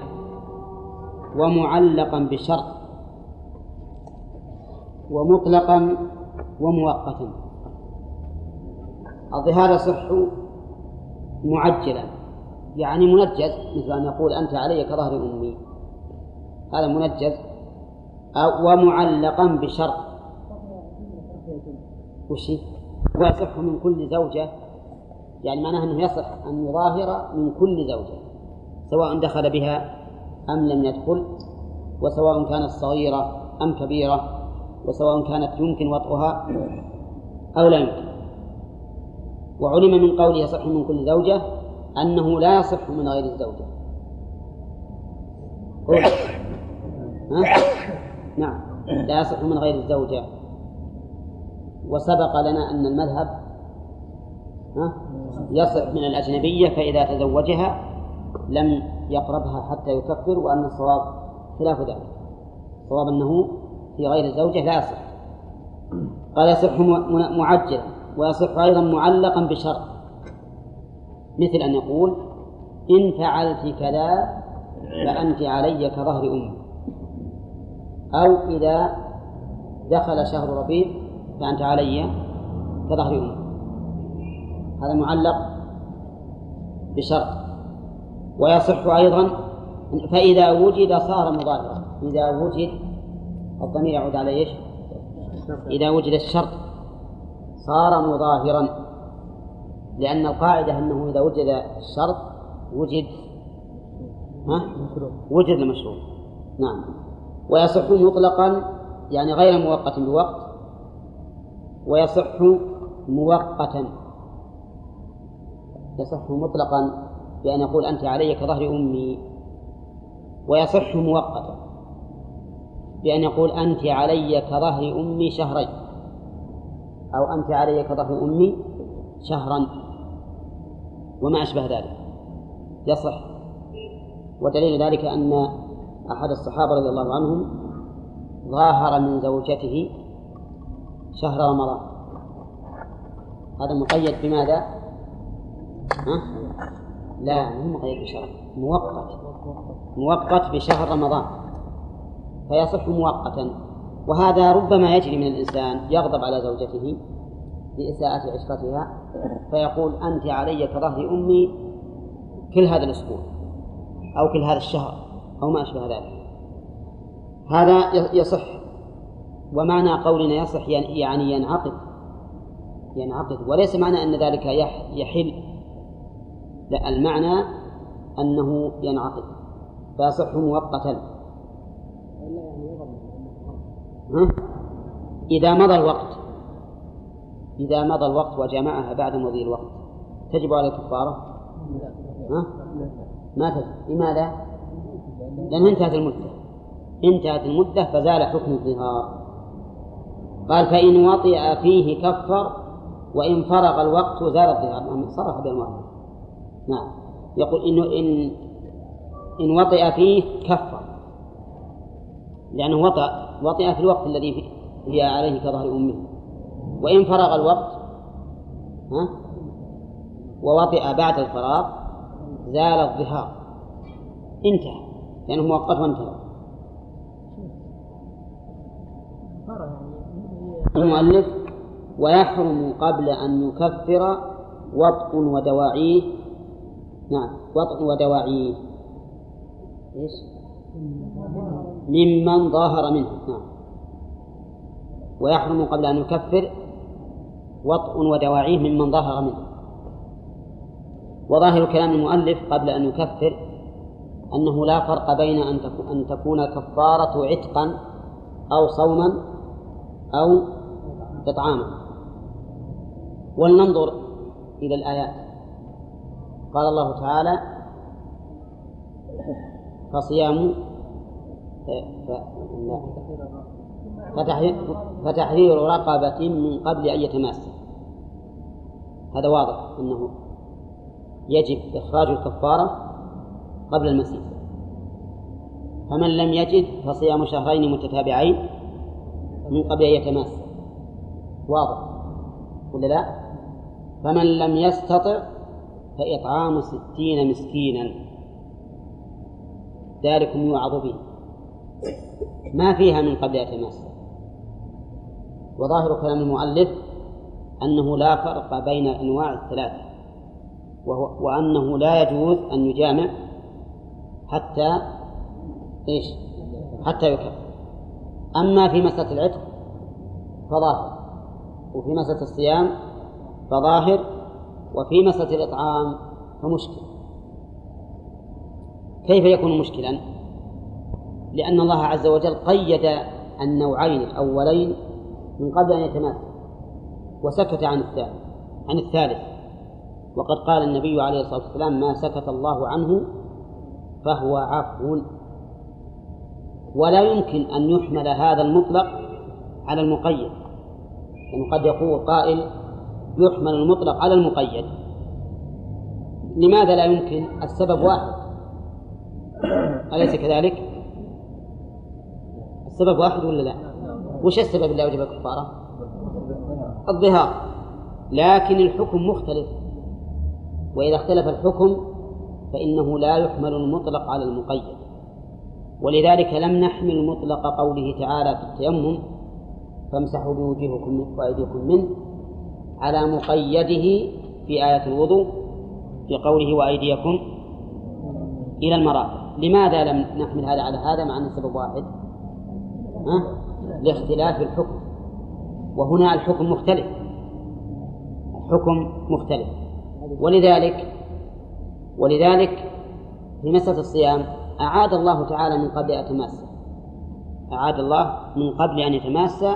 ومعلقا بشرط ومطلقا ومؤقتا. الظهار يصح معجلا يعني منجز مثل أن يقول أنت علي كظهر أمي. هذا منجز ومعلقا بشرط. وش؟ ويصح من كل زوجة يعني معناه أنه يصح أن يظاهر من كل زوجة سواء دخل بها أم لم يدخل وسواء كانت صغيرة أم كبيرة وسواء كانت يمكن وطئها أو لا يمكن. وعلم من قوله يصح من كل زوجة أنه لا يصح من غير الزوجة؟ نعم. لا يصح من غير الزوجة. وسبق لنا أن المذهب ها؟ يصح من الأجنبية فإذا تزوجها لم يقربها حتى يكفر وأن الصواب خلاف ذلك. الصواب أنه في غير الزوجة لا يصح. قال يصح معجلا. ويصح أيضا معلقا بشرط. مثل أن يقول إن فعلت كذا فأنت علي كظهر أمي. أو إذا دخل شهر ربيع فأنت علي كظهر أمي. هذا معلق بشرط. ويصح أيضا فإذا وجد صار مضارعا إذا وجد الضمير يعود على إيش؟ إذا وجد الشرط. صار مظاهرا لأن القاعدة أنه إذا وجد الشرط وجد ها؟ وجد المشروط نعم. ويصح مطلقا يعني غير مؤقت بوقت ويصح مؤقتا يصح مطلقا بأن يقول أنت علي كظهر أمي. ويصح مؤقتا بأن يقول أنت علي كظهر أمي شهرين. أو أنت علي كظهر أمي شهرا وما أشبه ذلك. يصح. ودليل ذلك أن أحد الصحابة رضي الله عنهم ظاهر من زوجته شهر رمضان. هذا مقيد بماذا؟ ها؟ لا مو مقيد بشهر مؤقت. مؤقت بشهر رمضان. فيصح مؤقتا. وهذا ربما يجري من الإنسان يغضب على زوجته لإساءة عشرتها فيقول أنت علي كظهر أمي كل هذا الأسبوع أو كل هذا الشهر أو ما أشبه ذلك. هذا يصح. ومعنى قولنا يصح يعني ينعقد. ينعقد. وليس معنى أن ذلك يحل. لا المعنى أنه ينعقد. فيصح مؤقتا إذا مضى الوقت. إذا مضى الوقت وجمعها بعد مضي الوقت. تجب على الكفارة؟ ها؟ ما تجب. لماذا؟ لأنها انتهت المدة. انتهت المدة فزال حكم الظهار. قال فإن وطئ فيه كفر وإن فرغ الوقت زال الظهار. صرح بالمرة نعم. يقول إنه إن إن وطئ فيه كفر. لأنه وطئ. وطئ في الوقت الذي هي عليه كظهر أمه. وإن فرغ الوقت ها ووطئ بعد الفراغ زال الظهار. انتهى. لأنه مؤقت وانتهى. المؤلف ويحرم قبل أن يكفر وطء ودواعيه. نعم وطء ودواعيه. إيش؟ ممن ظاهر منه. نعم. ويحرم قبل أن يكفر وطء ودواعيه ممن ظاهر منه. وظاهر كلام المؤلف قبل أن يكفر أنه لا فرق بين أن تكون الكفارة عتقا أو صوما أو إطعاما. ولننظر إلى الآيات. قال الله تعالى فصيام فتحرير رقبة من قبل أن يتماس. هذا واضح أنه يجب إخراج الكفارة قبل المسيح. فمن لم يجد فصيام شهرين متتابعين من قبل أن يتماس. واضح. ولا لا؟ فمن لم يستطع فإطعام ستين مسكينا. ذلكم يوعظ به. ما فيها من قبل يتماس وظاهر كلام المؤلف أنه لا فرق بين الأنواع الثلاثة وهو وأنه لا يجوز أن يجامع حتى إيش؟ حتى يكفر. أما في مسألة العتق فظاهر وفي مسألة الصيام فظاهر وفي مسألة الإطعام فمشكل. كيف يكون مشكلا؟ لأن الله عز وجل قيد النوعين الأولين من قبل أن يتماثل وسكت عن الثالث عن الثالث. وقد قال النبي عليه الصلاة والسلام ما سكت الله عنه فهو عفو. ولا يمكن أن يحمل هذا المطلق على المقيد يعني قد يقول قائل يحمل المطلق على المقيد. لماذا لا يمكن؟ السبب واحد. أليس كذلك؟ السبب واحد ولا لا؟ وش السبب اللي أوجب الكفارة؟ الظهار. لكن الحكم مختلف. وإذا اختلف الحكم فإنه لا يحمل المطلق على المقيد. ولذلك لم نحمل مطلق قوله تعالى في التيمم فامسحوا بوجوهكم وأيديكم منه على مقيده في آية الوضوء في قوله وأيديكم إلى المرافق. لماذا لم نحمل هذا على هذا مع أن السبب واحد؟ لاختلاف الحكم. وهنا الحكم مختلف. الحكم مختلف. ولذلك ولذلك في مسألة الصيام أعاد الله تعالى من قبل أن يتماسى أعاد الله من قبل أن يتماسى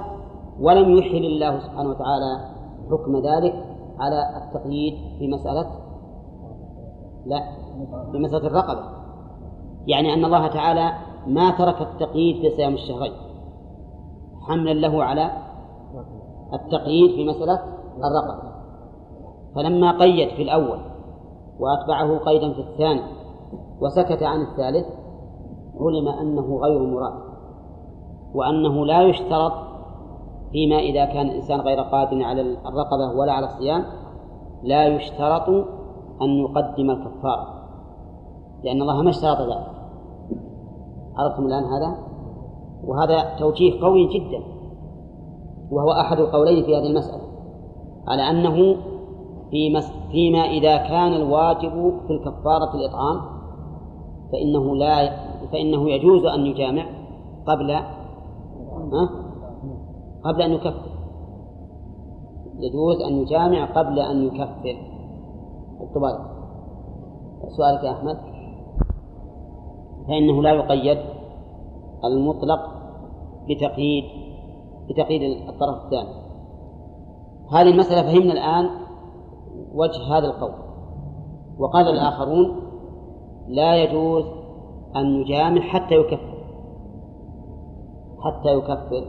ولم يحل الله سبحانه وتعالى حكم ذلك على التقييد في مسألة لا في مسألة الرقبة. يعني أن الله تعالى ما ترك التقييد في صيام الشهرين. حملا له على التقييد في مسألة الرقبة فلما قيد في الأول وأتبعه قيدا في الثاني وسكت عن الثالث علم أنه غير مراد وأنه لا يشترط فيما إذا كان الإنسان غير قادر على الرقبة ولا على الصيام لا يشترط أن يقدم الكفارة لأن الله ما اشترط ذلك. عرفتم الآن هذا؟ وهذا توجيه قوي جدا وهو أحد القولين في هذه المسألة على أنه في مس... فيما إذا كان الواجب في الكفارة الإطعام فإنه لا فإنه يجوز أن يجامع قبل ها؟ قبل أن يكفر. يجوز أن يجامع قبل أن يكفر. الطبال سؤالك يا أحمد. فإنه لا يقيد المطلق بتقييد بتقييد الطرف الثاني. هذه المسألة فهمنا الآن وجه هذا القول. وقال الآخرون لا يجوز أن يجامع حتى يكفر. حتى يكفر.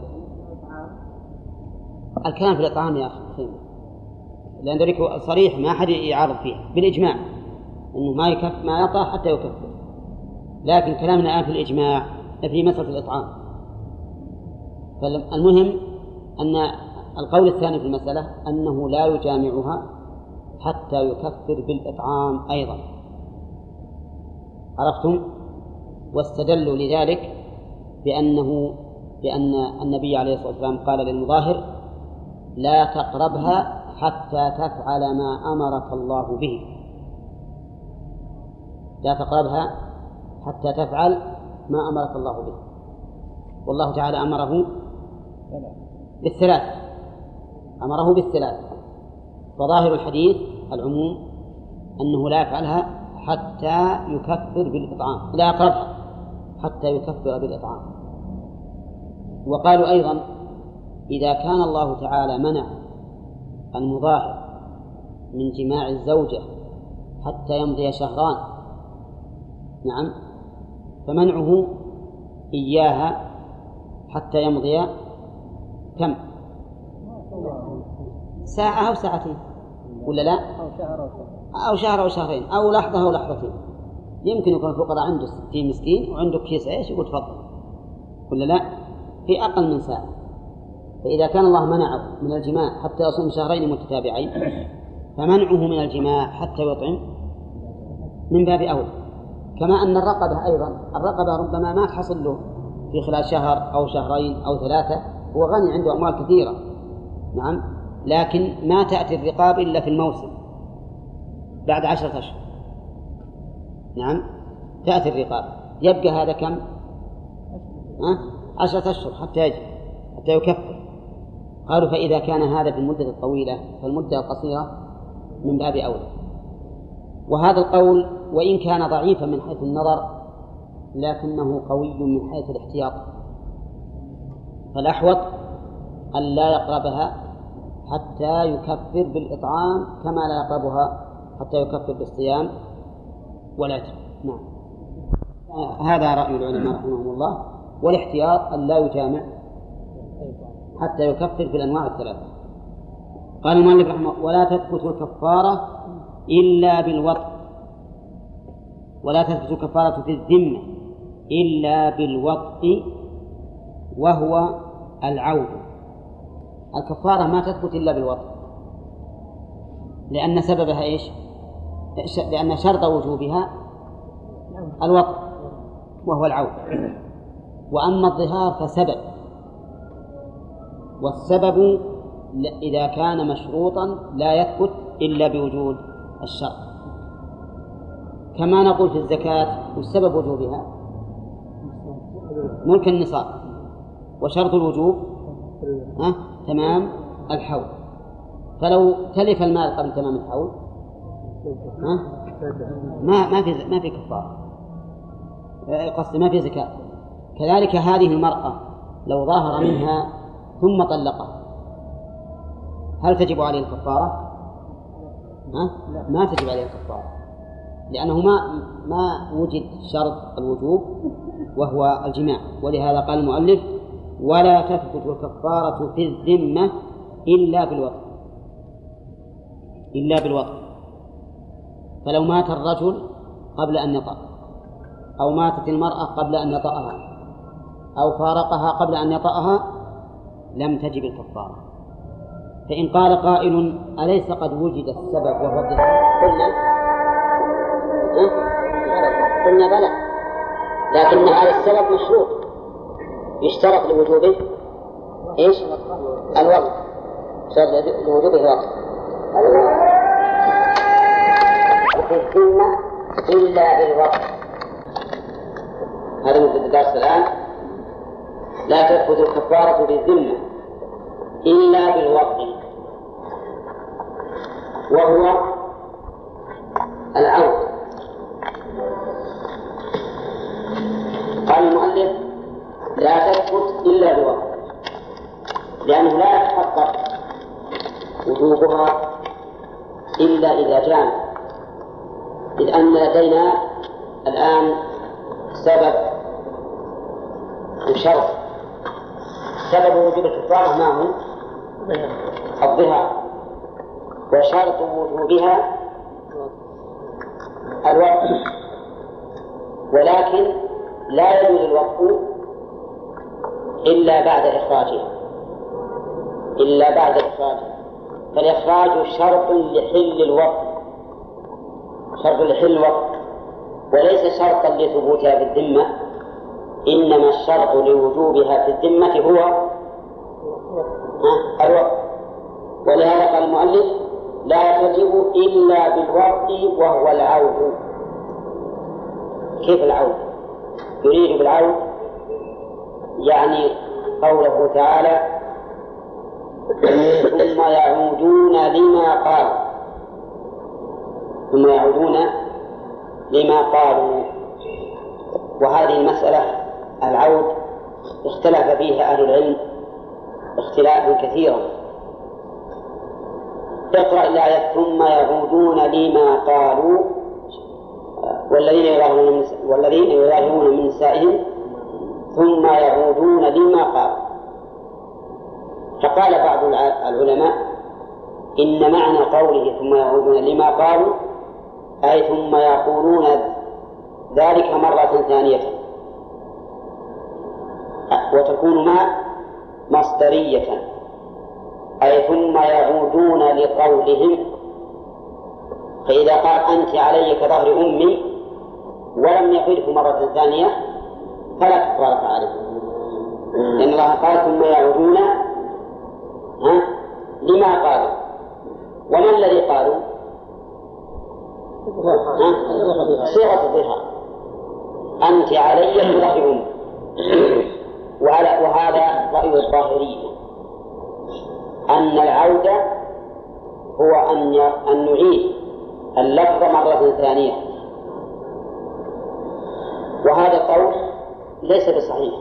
الكلام في الإطعام يا أخي لأن ذلك صريح ما أحد يعارض فيه بالإجماع أنه ما يكف ما يعطى حتى يكفر. لكن كلامنا الآن في الإجماع في مسألة الإطعام. فالمهم أن القول الثاني في المسألة أنه لا يجامعها حتى يكفر بالإطعام أيضا. عرفتم؟ واستدلوا لذلك بأنه بأن النبي عليه الصلاة والسلام قال للمظاهر لا تقربها حتى تفعل ما أمرك الله به. لا تقربها حتى تفعل ما أمرك الله به. والله تعالى أمره بالثلاث. أمره بالثلاث. فظاهر الحديث العموم أنه لا يفعلها حتى يكفر بالإطعام لا يقربها حتى يكفر بالإطعام. وقالوا أيضا إذا كان الله تعالى منع المظاهر من جماع الزوجة حتى يمضي شهران نعم فمنعه إياها حتى يمضي كم؟ ساعة أو ساعتين. ولا لا؟ أو شهر أو شهرين. أو لحظة أو لحظتين. يمكن يكون الفقراء عنده ستين مسكين وعنده كيس عيش يقول تفضل. ولا لا؟ في أقل من ساعة. فإذا كان الله منعه من الجماع حتى يصوم شهرين متتابعين فمنعه من الجماع حتى يطعم من باب أولى كما أن الرقبة أيضا الرقبة ربما ما تحصل له في خلال شهر أو شهرين أو ثلاثة هو غني عنده أموال كثيرة. نعم. لكن ما تأتي الرقاب إلا في الموسم بعد عشرة أشهر. نعم. تأتي الرقاب. يبقى هذا كم؟ عشرة أشهر حتى يجي حتى يكفر قالوا فإذا كان هذا في المدة الطويلة فالمدة القصيرة من باب أولى. وهذا القول وإن كان ضعيفا من حيث النظر لكنه قوي من حيث الاحتياط. فالأحوط أن لا يقربها حتى يكفر بالإطعام كما لا يقربها حتى يكفر بالصيام والعتق نعم. هذا رأي العلماء رحمهم الله. والاحتياط أن لا يجامع حتى يكفر في الأنواع الثلاثة. قال المؤلف رحمه ولا تثبت الكفارة إلا بالوطء ولا تثبت الكفارة في الذمة إلا بالوطء وهو العود. الكفارة ما تثبت إلا بالوطء لأن سببها إيش؟ لأن شرط وجوبها الوطء وهو العود. وأما الظهار فسبب. والسبب إذا كان مشروطا لا يثبت إلا بوجود الشرط كما نقول في الزكاة والسبب وجوبها. ملك النصاب وشرط الوجوب. ها؟ تمام. الحول. فلو تلف المال قبل تمام الحول ها؟ ما ما في ما في كفارة. قصدي ما في زكاة. كذلك هذه المرأة لو ظاهر منها ثم طلقها هل تجب عليه الكفارة؟ ها؟ ما تجب عليه الكفارة لأنه ما ما وجد شرط الوجوب وهو الجماع. ولهذا قال المؤلف ولا تثبت الكفارة في الذمة إلا بالوطن إلا بالوطن فلو مات الرجل قبل أن يطأ أو ماتت المرأة قبل أن يطأها أو فارقها قبل أن يطأها لم تجب الكفارة. فإن قال قائل أليس قد وجد السبب وهو قلنا. قلنا بلى. لكن هذا السبب مشروط يشترط لوجوبه إيش؟ الوقت. يشترط لوجوبه الوقت. وفي الذمة إلا بالوقت. هذا من الدرس الآن. لا تأخذ الكفارة بالذمة إلا بالوقت. وهو العود قال المؤلف لا تثبت إلا بوقت لأنه لا يتحقق وجوبها إلا إذا جان إذ أن لدينا الآن سبب وشرط. سبب وجوب الكفارة ما هو؟ الظهار. وشرط وجوبها الوقت. ولكن لا يجوز الوقف إلا بعد إخراجها إلا بعد إخراجها فالإخراج شرط لحل الوقت. شرط لحل الوقت. وليس شرطا لثبوتها في الذمة. إنما الشرط لوجوبها في الذمة هو الوقت. ولهذا قال المؤلف لا تجب إلا بالوقت وهو العود. كيف العود؟ يريد بالعود؟ يعني قوله تعالى ثم يعودون لما قالوا. ثم يعودون لما قالوا. وهذه المسألة العود اختلف فيها أهل العلم اختلافا كثيرا. اقرأ الآية ثم يعودون لما قالوا والذين يظاهرون من والذين يظاهرون من نسائهم ثم يعودون لما قالوا. فقال بعض العلماء إن معنى قوله ثم يعودون لما قالوا أي ثم يقولون ذلك مرة ثانية. وتكون ما مصدرية. أي ثم يعودون لقولهم فإذا قال أنت علي كظهر أمي ولم يقله مرة ثانية فلا كفارة عليه. لأن الله قال ثم يعودون. ها؟ بما قالوا؟ وما الذي قالوا؟ صيغة الظهار. أنت علي كظهر أمي. وهذا رأي الظاهرية. أن العودة هو أن أن نعيد اللفظ مرة ثانية. وهذا القول ليس بصحيح.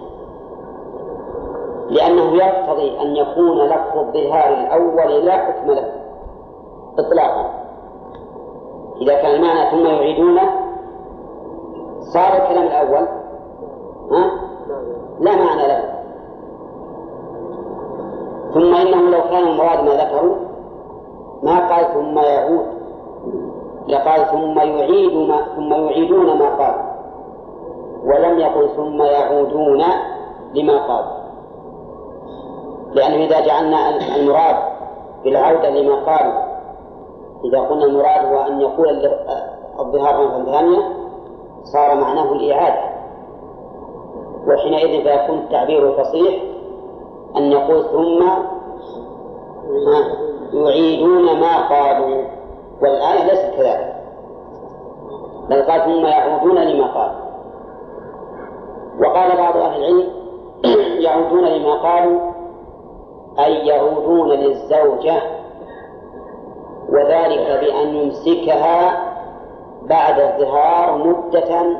لأنه يقتضي أن يكون لفظ الظهار الأول لا حكم له إطلاقا. إذا كان المعنى ثم يعيدونه صار الكلام الأول ها؟ لا معنى له. ثم إنه لو كان المراد ما ذكروا ما قال ثم يعود. لقال ثم يعيد ما ثم يعيدون ما قال. ولم يقل ثم يعودون لما قال. لأنه إذا جعلنا المراد بالعودة لما قالوا إذا قلنا المراد هو أن يقول الظهار مرة ثانية صار معناه الإعادة. وحينئذ فيكون التعبير الفصيح أن نقول ثم يعيدون ما قالوا. والآية ليست كذلك. بل قال ثم يعودون لما قالوا. وقال بعض أهل العلم يعودون لما قالوا أي يعودون للزوجة وذلك بأن يمسكها بعد الظهار مدة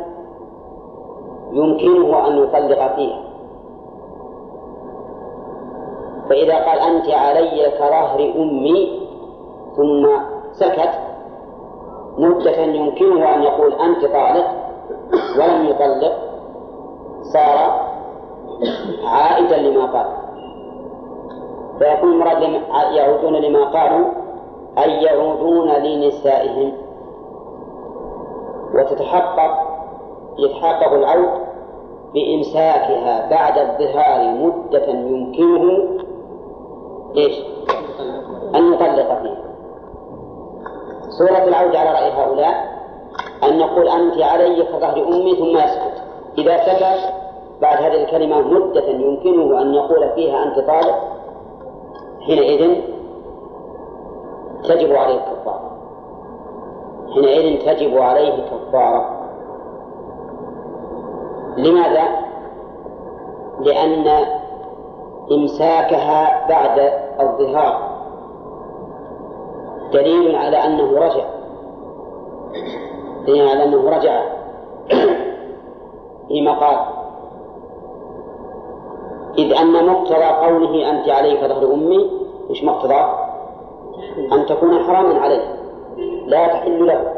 يمكنه أن يطلق فيها. فإذا قال أنت علي كظهر أمي ثم سكت مدة يمكنه أن يقول أنت طالق ولم يطلق صار عائدا لما قال. فيكون المراد يعودون لما قالوا أي يعودون لنسائهم. وتتحقق يتحقق العود بإمساكها بعد الظهار مدة يمكنه إيش؟ أن يطلق فيها. سورة العود على رأي هؤلاء أن نقول أنت علي كظهر أمي ثم يسكت إذا سكت بعد هذه الكلمة مدة يمكنه أن يقول فيها أنت طالق حينئذ تجب عليه الكفارة. حينئذ تجب عليه كفارة لماذا؟ لأن إمساكها بعد الظهار. دليل على أنه رجع. دليل على أنه رجع فيما قال إذ أن مقتضى قوله أنت عليك ظهر أمي إيش مقتضى؟ أن تكون حراما عليه. لا تحل له.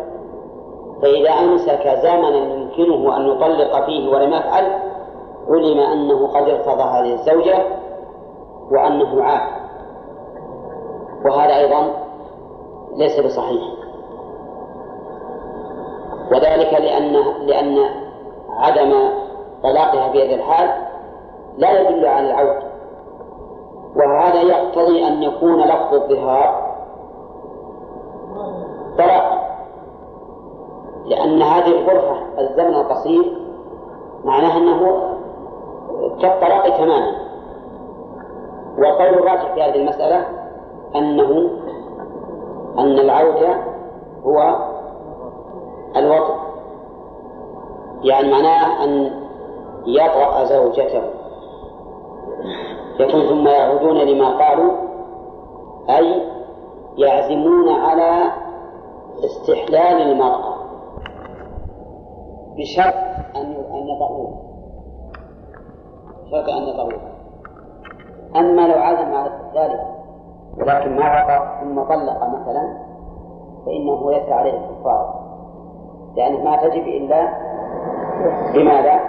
فإذا أمسك زمنا يمكنه أن يطلق فيه ولم يفعل علم أنه قد ارتضى هذه الزوجة وأنه عاد وهذا أيضا ليس بصحيح. وذلك لأن لأن عدم طلاقها في هذه الحال لا يدل على العود. وهذا يقتضي أن يكون لفظ الظهار طلاق. لأن هذه الغرفة الزمن القصير معناه أنه كالطلاق تماما. والقول الراجح في هذه المسألة أنه أن العودة هو الوطن. يعني معناه أن يطأ زوجته. يكون ثم يعودون لما قالوا أي يعزمون على استحلال المرأة. بشرط أن أن يطؤوها شرط أن يطؤوها أما لو عزم على استحلالها ولكن ما وقع ثم طلق مثلا فإنه ليس عليه الكفارة لأنه ما تجب إلا بماذا؟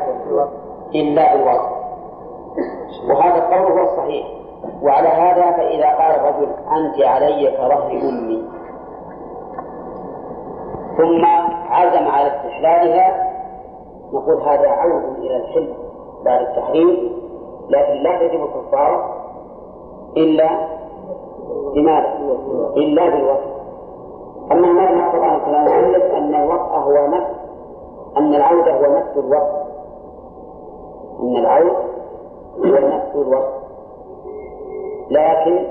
إلا بالوضع وهذا القول هو الصحيح. وعلى هذا فإذا قال الرجل أنت علي كظهر أمي. ثم عزم على استحلالها نقول هذا عود إلى الحل بعد التحريم لكن لا تجب الكفارة إلا بماذا؟ إلا بالوقت. أما ما نقول عن كلام المؤلف أن الوقت هو نفس أن العودة هو نفس الوقت. أن العود هو نفس الوقت. لكن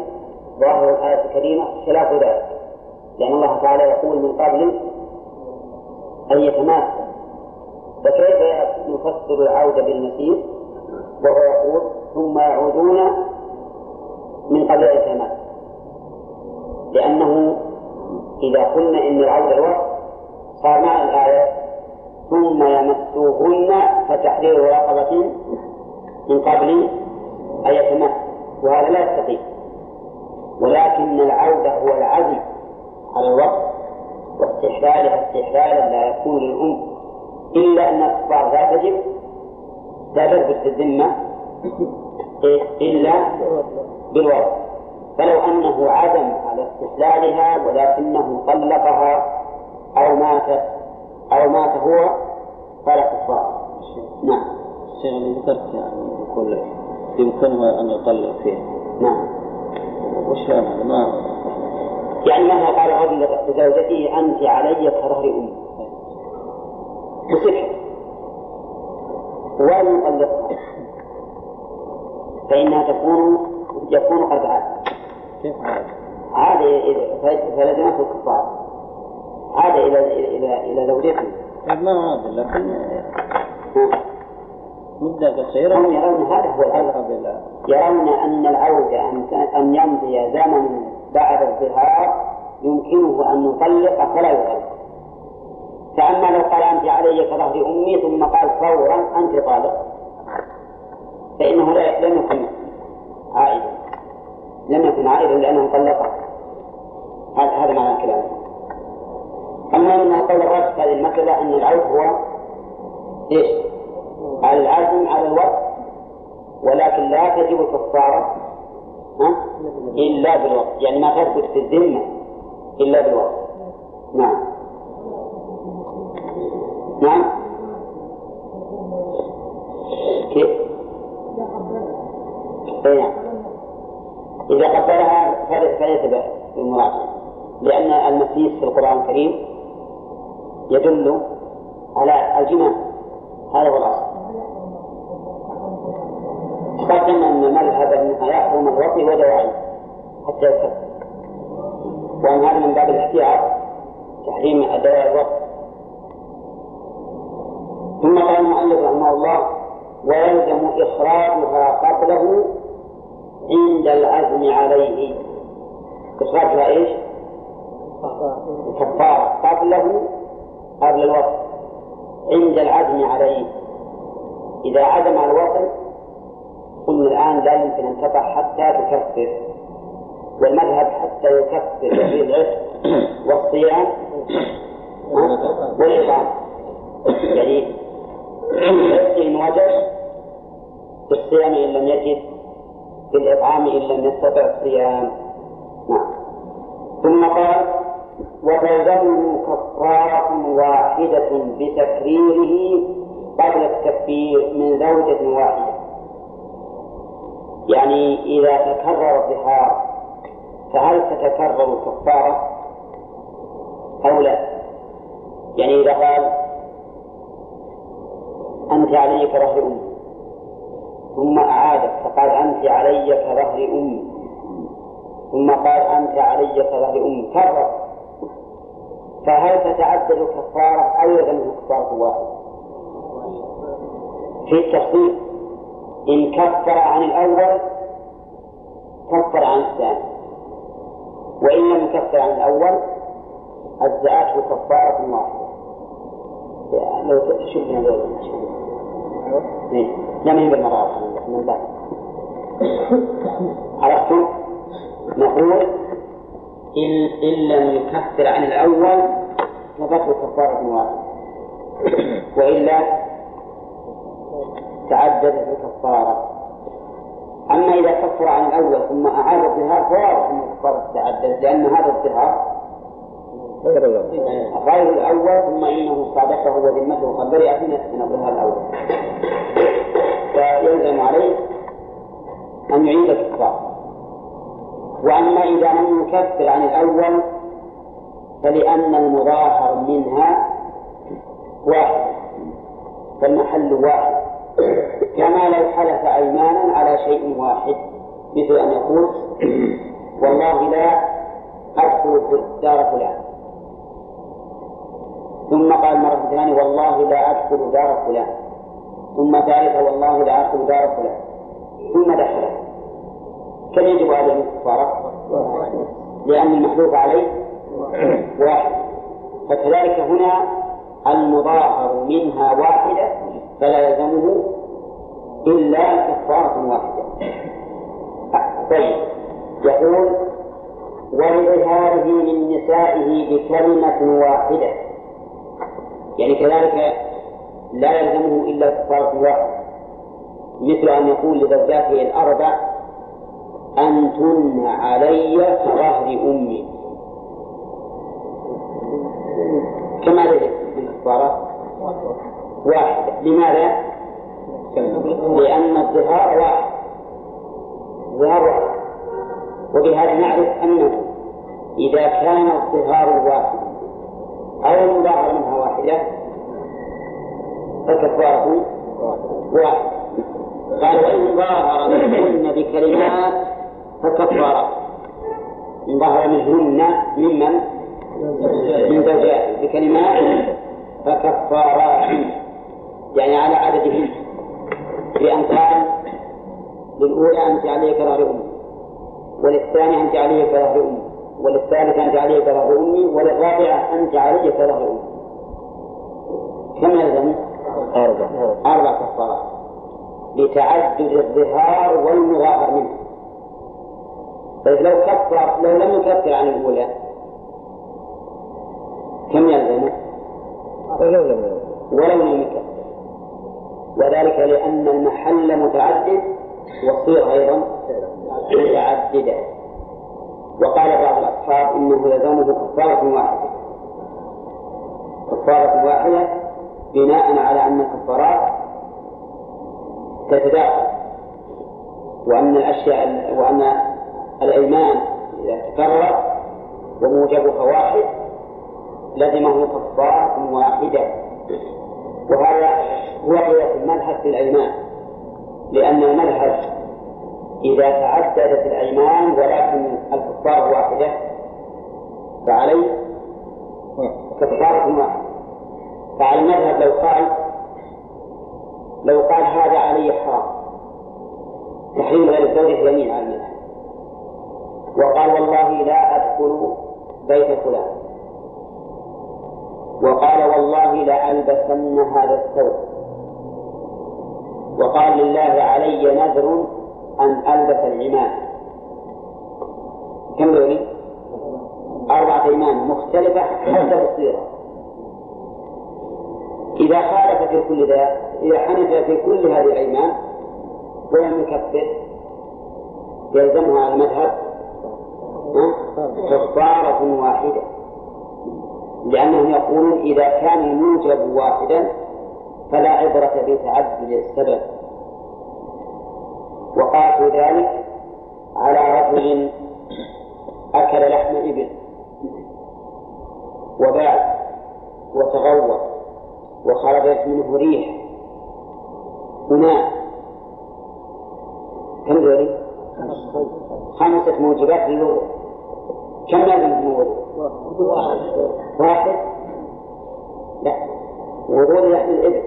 ظاهر الآية الكريمة خلاف ذلك. لأن الله تعالى يقول من قبل أن يتماسك. فكيف نفسر العودة بالمسير وهو يقول ثم يعودون من قبل أن يتماسك. لأنه إذا قلنا إن العودة الوقت صار معنى الآية ثم يمسوهن فتحرير رقبة من قبل أن يتمس وهذا لا يستطيع. ولكن العودة هو العزم على الوقت واستحلالها استحلالا لا يكون للأم. إلا أن الكفار لا تجب لا تثبت في الذمة إلا بالوقت. فلو أنه عزم على استحلالها ولكنه طلقها أو ماتت أو مات هو فلا كفارة نعم. الشيخ اللي ذكرت يعني يقول يمكنه أن يطلق فيه نعم. وش هذا؟ ما يعني مثلا قال الرجل لزوجته أنت علي كظهر أمي. وسكت ولم يطلقها. فإنها تكون يكون قد عاد؟ عاد إلى- فلزمته الكفارة عاد إلى إلى إلى زوجته. طيب ما هذا؟ لكن. مدة قصيرة. هم يرون هذا هو. إلى يرون أن العودة أن أن يمضي زمن بعد الظهار يمكنه أن يطلق فلا يطلق فأما لو قال أنت علي كظهر أمي ثم قال فورا أنت طالق. فإنه لا لم يكن عائدا لم يكن عائدا لأنه طلقها هذا هذا معنى الكلام. أما من قول الراجح هذه المسألة أن العود هو إيش؟ العزم على الوقت. ولكن لا تجب الكفارة؟ إلا بالوقت. يعني ما تثبت في الذمة إلا بالوقت. نعم. نعم. كيف؟ أي نعم إذا قدرها فل- فليس بالمراجعة لأن المسيس في القرآن الكريم يدل على الجنان هذا هو الأصل. تقدم أن مذهب أنها يحرم الوطي ودواعي حتى يكفر وأن هذا من باب الاحتياط تحريم أداء الوقت. ثم قال المؤلف رحمه الله ويلزم إخراجها قبله عند العزم عليه. إخراجها إيش؟ الكفارة. قبله قبل الوقت عند العزم عليه. إذا عزم على الوقت قلنا الآن لا يمكن أن تقع حتى تكفر. والمذهب حتى يكفر في العتق والصيام؟ والإطعام يعني العتق إن وجد بالصيام إن لم يجد بالإطعام إن لم يستطع الصيام. نعم. ثم قال وتلزمه كفارة واحدة بتكريره قبل التكفير من زوجة واحدة. يعني إذا تكرر الظهار فهل تتكرر الكفارة؟ أو لا؟ يعني إذا قال أنت علي كظهر أمي ثم أعادت فقال أنت علي كظهر أمي. ثم قال أنت علي كظهر أمي. كرر. فهل تتعدد الكفارة أو يلزمه كفارة واحدة؟ في التفصيل إن كفر عن الأول كفر عن الثاني. وإن لم يكفر عن الأول أجزأته كفارة واحدة. لو إيه. لا ما بالمرأة من بعد عرفتم؟ نقول إن إن لم يكفر عن الأول كفته كفارة واحدة. وإلا تعددت الكفارة. أما إذا كفر عن الأول ثم أعاد الظهار فواضح أن الكفارة تتعدد لأن هذا الظهار غير الأول ثم إنه صادقه وذمته قد برئت من الظهار الأول. فيلزم عليه أن يعيد الكفارة وأما إذا لم يكفر عن الأول فلأن المظاهر منها واحد فالمحل واحد. كما لو حلف أيمانا على شيء واحد مثل أن يقول والله لا أدخل دار فلان. ثم قال مرة ثانية والله لا أدخل دار فلان. ثم ثالثة والله أدخل دار فلان ثم دخل. كم يجب عليه الكفارة؟ لأن المحلوف عليه واحد. فكذلك هنا المظاهر منها واحدة فلا يلزمه إلا كفارة واحدة. طيب. يقول ولإظهاره من نسائه بكلمة واحدة. يعني كذلك لا يلزمه إلا كفارة واحدة مثل أن يقول لزوجاته الأربع أنتن علي كظهر أمي. كما لديك من كفارة واحدة لماذا؟ لأن الظهار واحد. الظهار واحد. وبهذا نعرف أنه إذا كان الظهار واحد أو المظاهرة منها واحدة فكفارة واحد قال وإن ظاهر منهن بكلمات فكفارة إن ظهر منهن ممن؟ من زوجات بكلمات فكفارات يعني على عددهن. بأن قال للأولى أنت علي كظهر أمي. وللثانية أنت علي كظهر أمي. وللثالثة أنت علي كظهر أمي. وللرابعة أنت علي كظهر أمي. كم يلزم؟ أربع. أربع كفارات. لتعدد الظهار والمظاهر منه. طيب لو كفر لو لم يكفر عن الأولى كم يلزمه؟ ولو لم يكفر. وذلك لأن المحل متعدد والصيغة أيضا متعددة. وقال بعض الأصحاب إنه يلزمه كفارة واحدة. كفارة واحدة بناء على أن الكفارات تتداخل وأن الأشياء وأن الأيمان إذا تكرر وموجبها واحد لزمه كفارة واحدة. وهذا هو قياس المذهب في الأيمان لأن المذهب إذا تعددت الأيمان ولكن الكفارة واحدة فعليه كفارة واحدة. فعلى المذهب لو قال لو قال هذا علي حرام. تحريم غير الزوجة يمين على المذهب. وقال والله لا أدخل بيت فلان. وقال والله لألبسن هذا الثوب. وقال لله علي نذر أن ألبس العماد كم ذولي؟ أربعة أيمان مختلفة حسب الصيغة إذا خالف في كل ذلك إذا حنث في كل هذه الأيمان ولم يكفر يلزمها على المذهب كفارة واحدة. لأنهم يقولون إذا كان الموجب واحدا فلا عبرة بتعدد السبب. وقاسوا ذلك على رجل أكل لحم إبل وباع وتغوط. وخرجت منه ريح وماء كم ذولي؟ خمسة موجبات للوضوء. كم لازم الوضوء؟ واحد. لا. وضوء لحم الإبل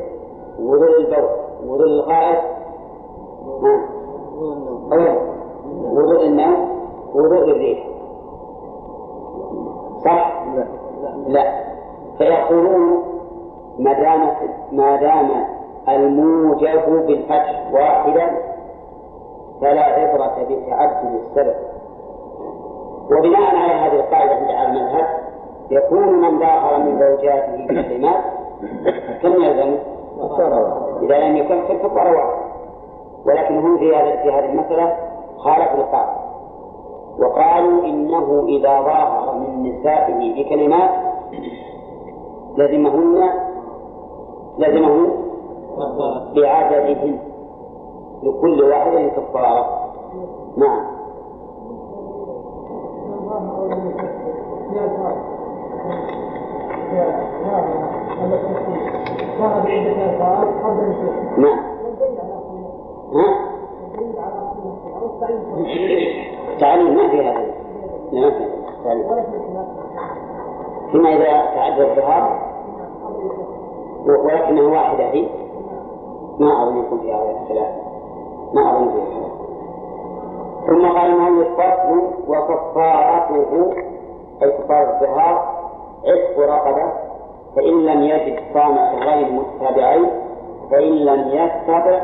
وضوء البول وضوء الغائط وضوء النوم وضوء الريح صح؟ لا. فيقولون ما دام ما دام الموجب بالفتح واحدا فلا عبرة بتعدد السبب وبناء على هذه القاعدة على المذهب يكون من ظاهر من زوجاته بكلمات كم يلزم؟ إذا لم يكفر كفر واحد. ولكن هم في هذه في هذه المسألة خالفوا القاعدة. وقالوا إنه إذا ظاهر من نسائه بكلمات لزمهن لزمه بعددهن لكل واحد كفارة نعم. نعم؟ تعليم ما في هذا. نعم فيما إذا تعدى الظهار ولكنها واحدة هي ما أظن يكون فيها خلاف ما أظن فيها خلاف ثم قال المؤلف فصل وكفارته أي كفارة الظهار عتق رقبة فإن لم يجد صام غير متتابعين فإن لم يستطع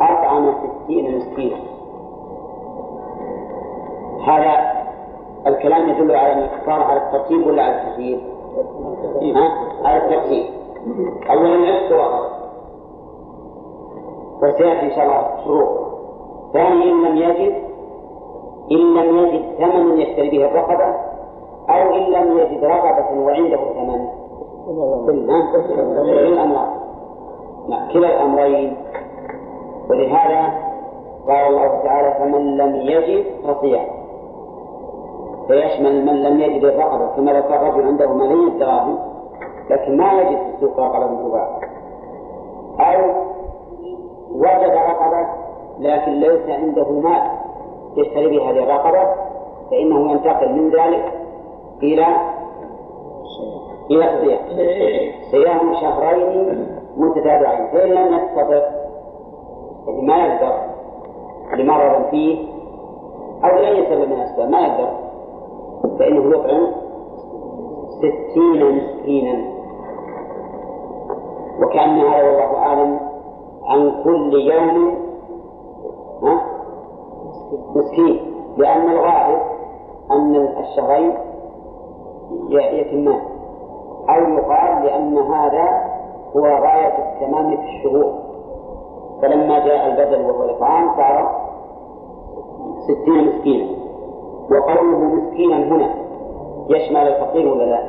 أطعم ستين مسكينا. هذا الكلام يدل على الكفارة على الترتيب ولا على التخيير؟ على الترتيب. أولا رقبة وسيأتي إن شاء الله شروط ثانيا إن لم يجد إن لم يجد ثمن يشتري به الرقبة أو إن لم يجد رقبة وعنده ثمن. كلا الأمرين نعم كلا الأمرين. ولهذا قال الله تعالى فمن لم يجد فصيام. فيشمل من لم يجد الرقبة كما لو كان رجل عنده ملايين دراهم لكن ما يجد في السوق رقبة تباع أو وجد رقبة لكن ليس عنده مال يشتري به هذه الرقبة فإنه ينتقل من ذلك إلى إلى الصيام صيام شهرين متتابعين. فإن لم يستطع يعني ما يقدر لمرض فيه أو لأي سبب من الأسباب ما يقدر فإنه يطعم ستين مسكينا. وكأن هذا والله أعلم عن كل يوم؟ مسكين لأن الغالب أن الشهرين يتمان أو يقال لأن هذا هو غاية التمام في الشهور فلما جاء البدل وهو الإطعام صار ستين مسكينا وقوله مسكينا هنا يشمل الفقير ولا لا؟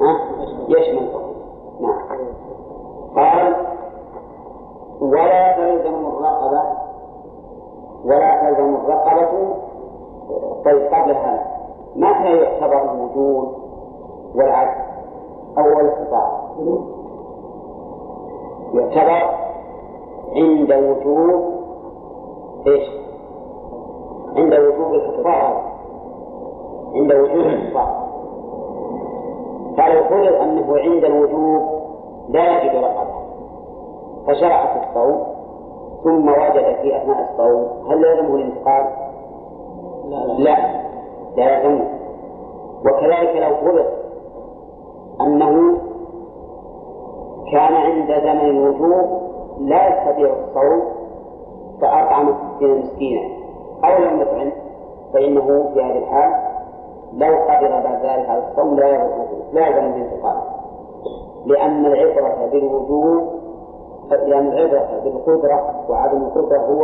ها؟ يشمل الفقير نعم قال ولا تلزم الرقبة ولا تلزم الرقبة طيب قبل هذا متى يعتبر الوجود والعدل أو الاستطاعة؟ يعتبر عند وجوب إيش؟ عند وجوب الكفارة عند وجوب الكفارة فلو فرض أنه عند الوجوب لا يجد رقبة فشرع في الصوم ثم وجد في أثناء الصوم. هل يلزمه الانتقال؟ لا لا, يلزمه. وكذلك لو فرض أنه كان عند زمن الوجوب لا يستطيع الصوم فأطعم ستين مسكينا. أو لم يطعم فإنه في هذه الحال لو قدر بعد ذلك على الصوم لا يضره لا يلزم الانتقال. لأن العبرة بالوجوب لأن العبرة بالقدرة وعدم القدرة هو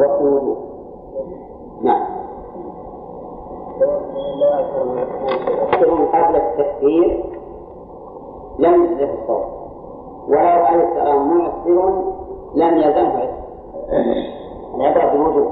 وقت الوجوب نعم قبل التكفير لم يجزه الصوم ولو أيسر معسر لم يلزمه العبرة بالوجوب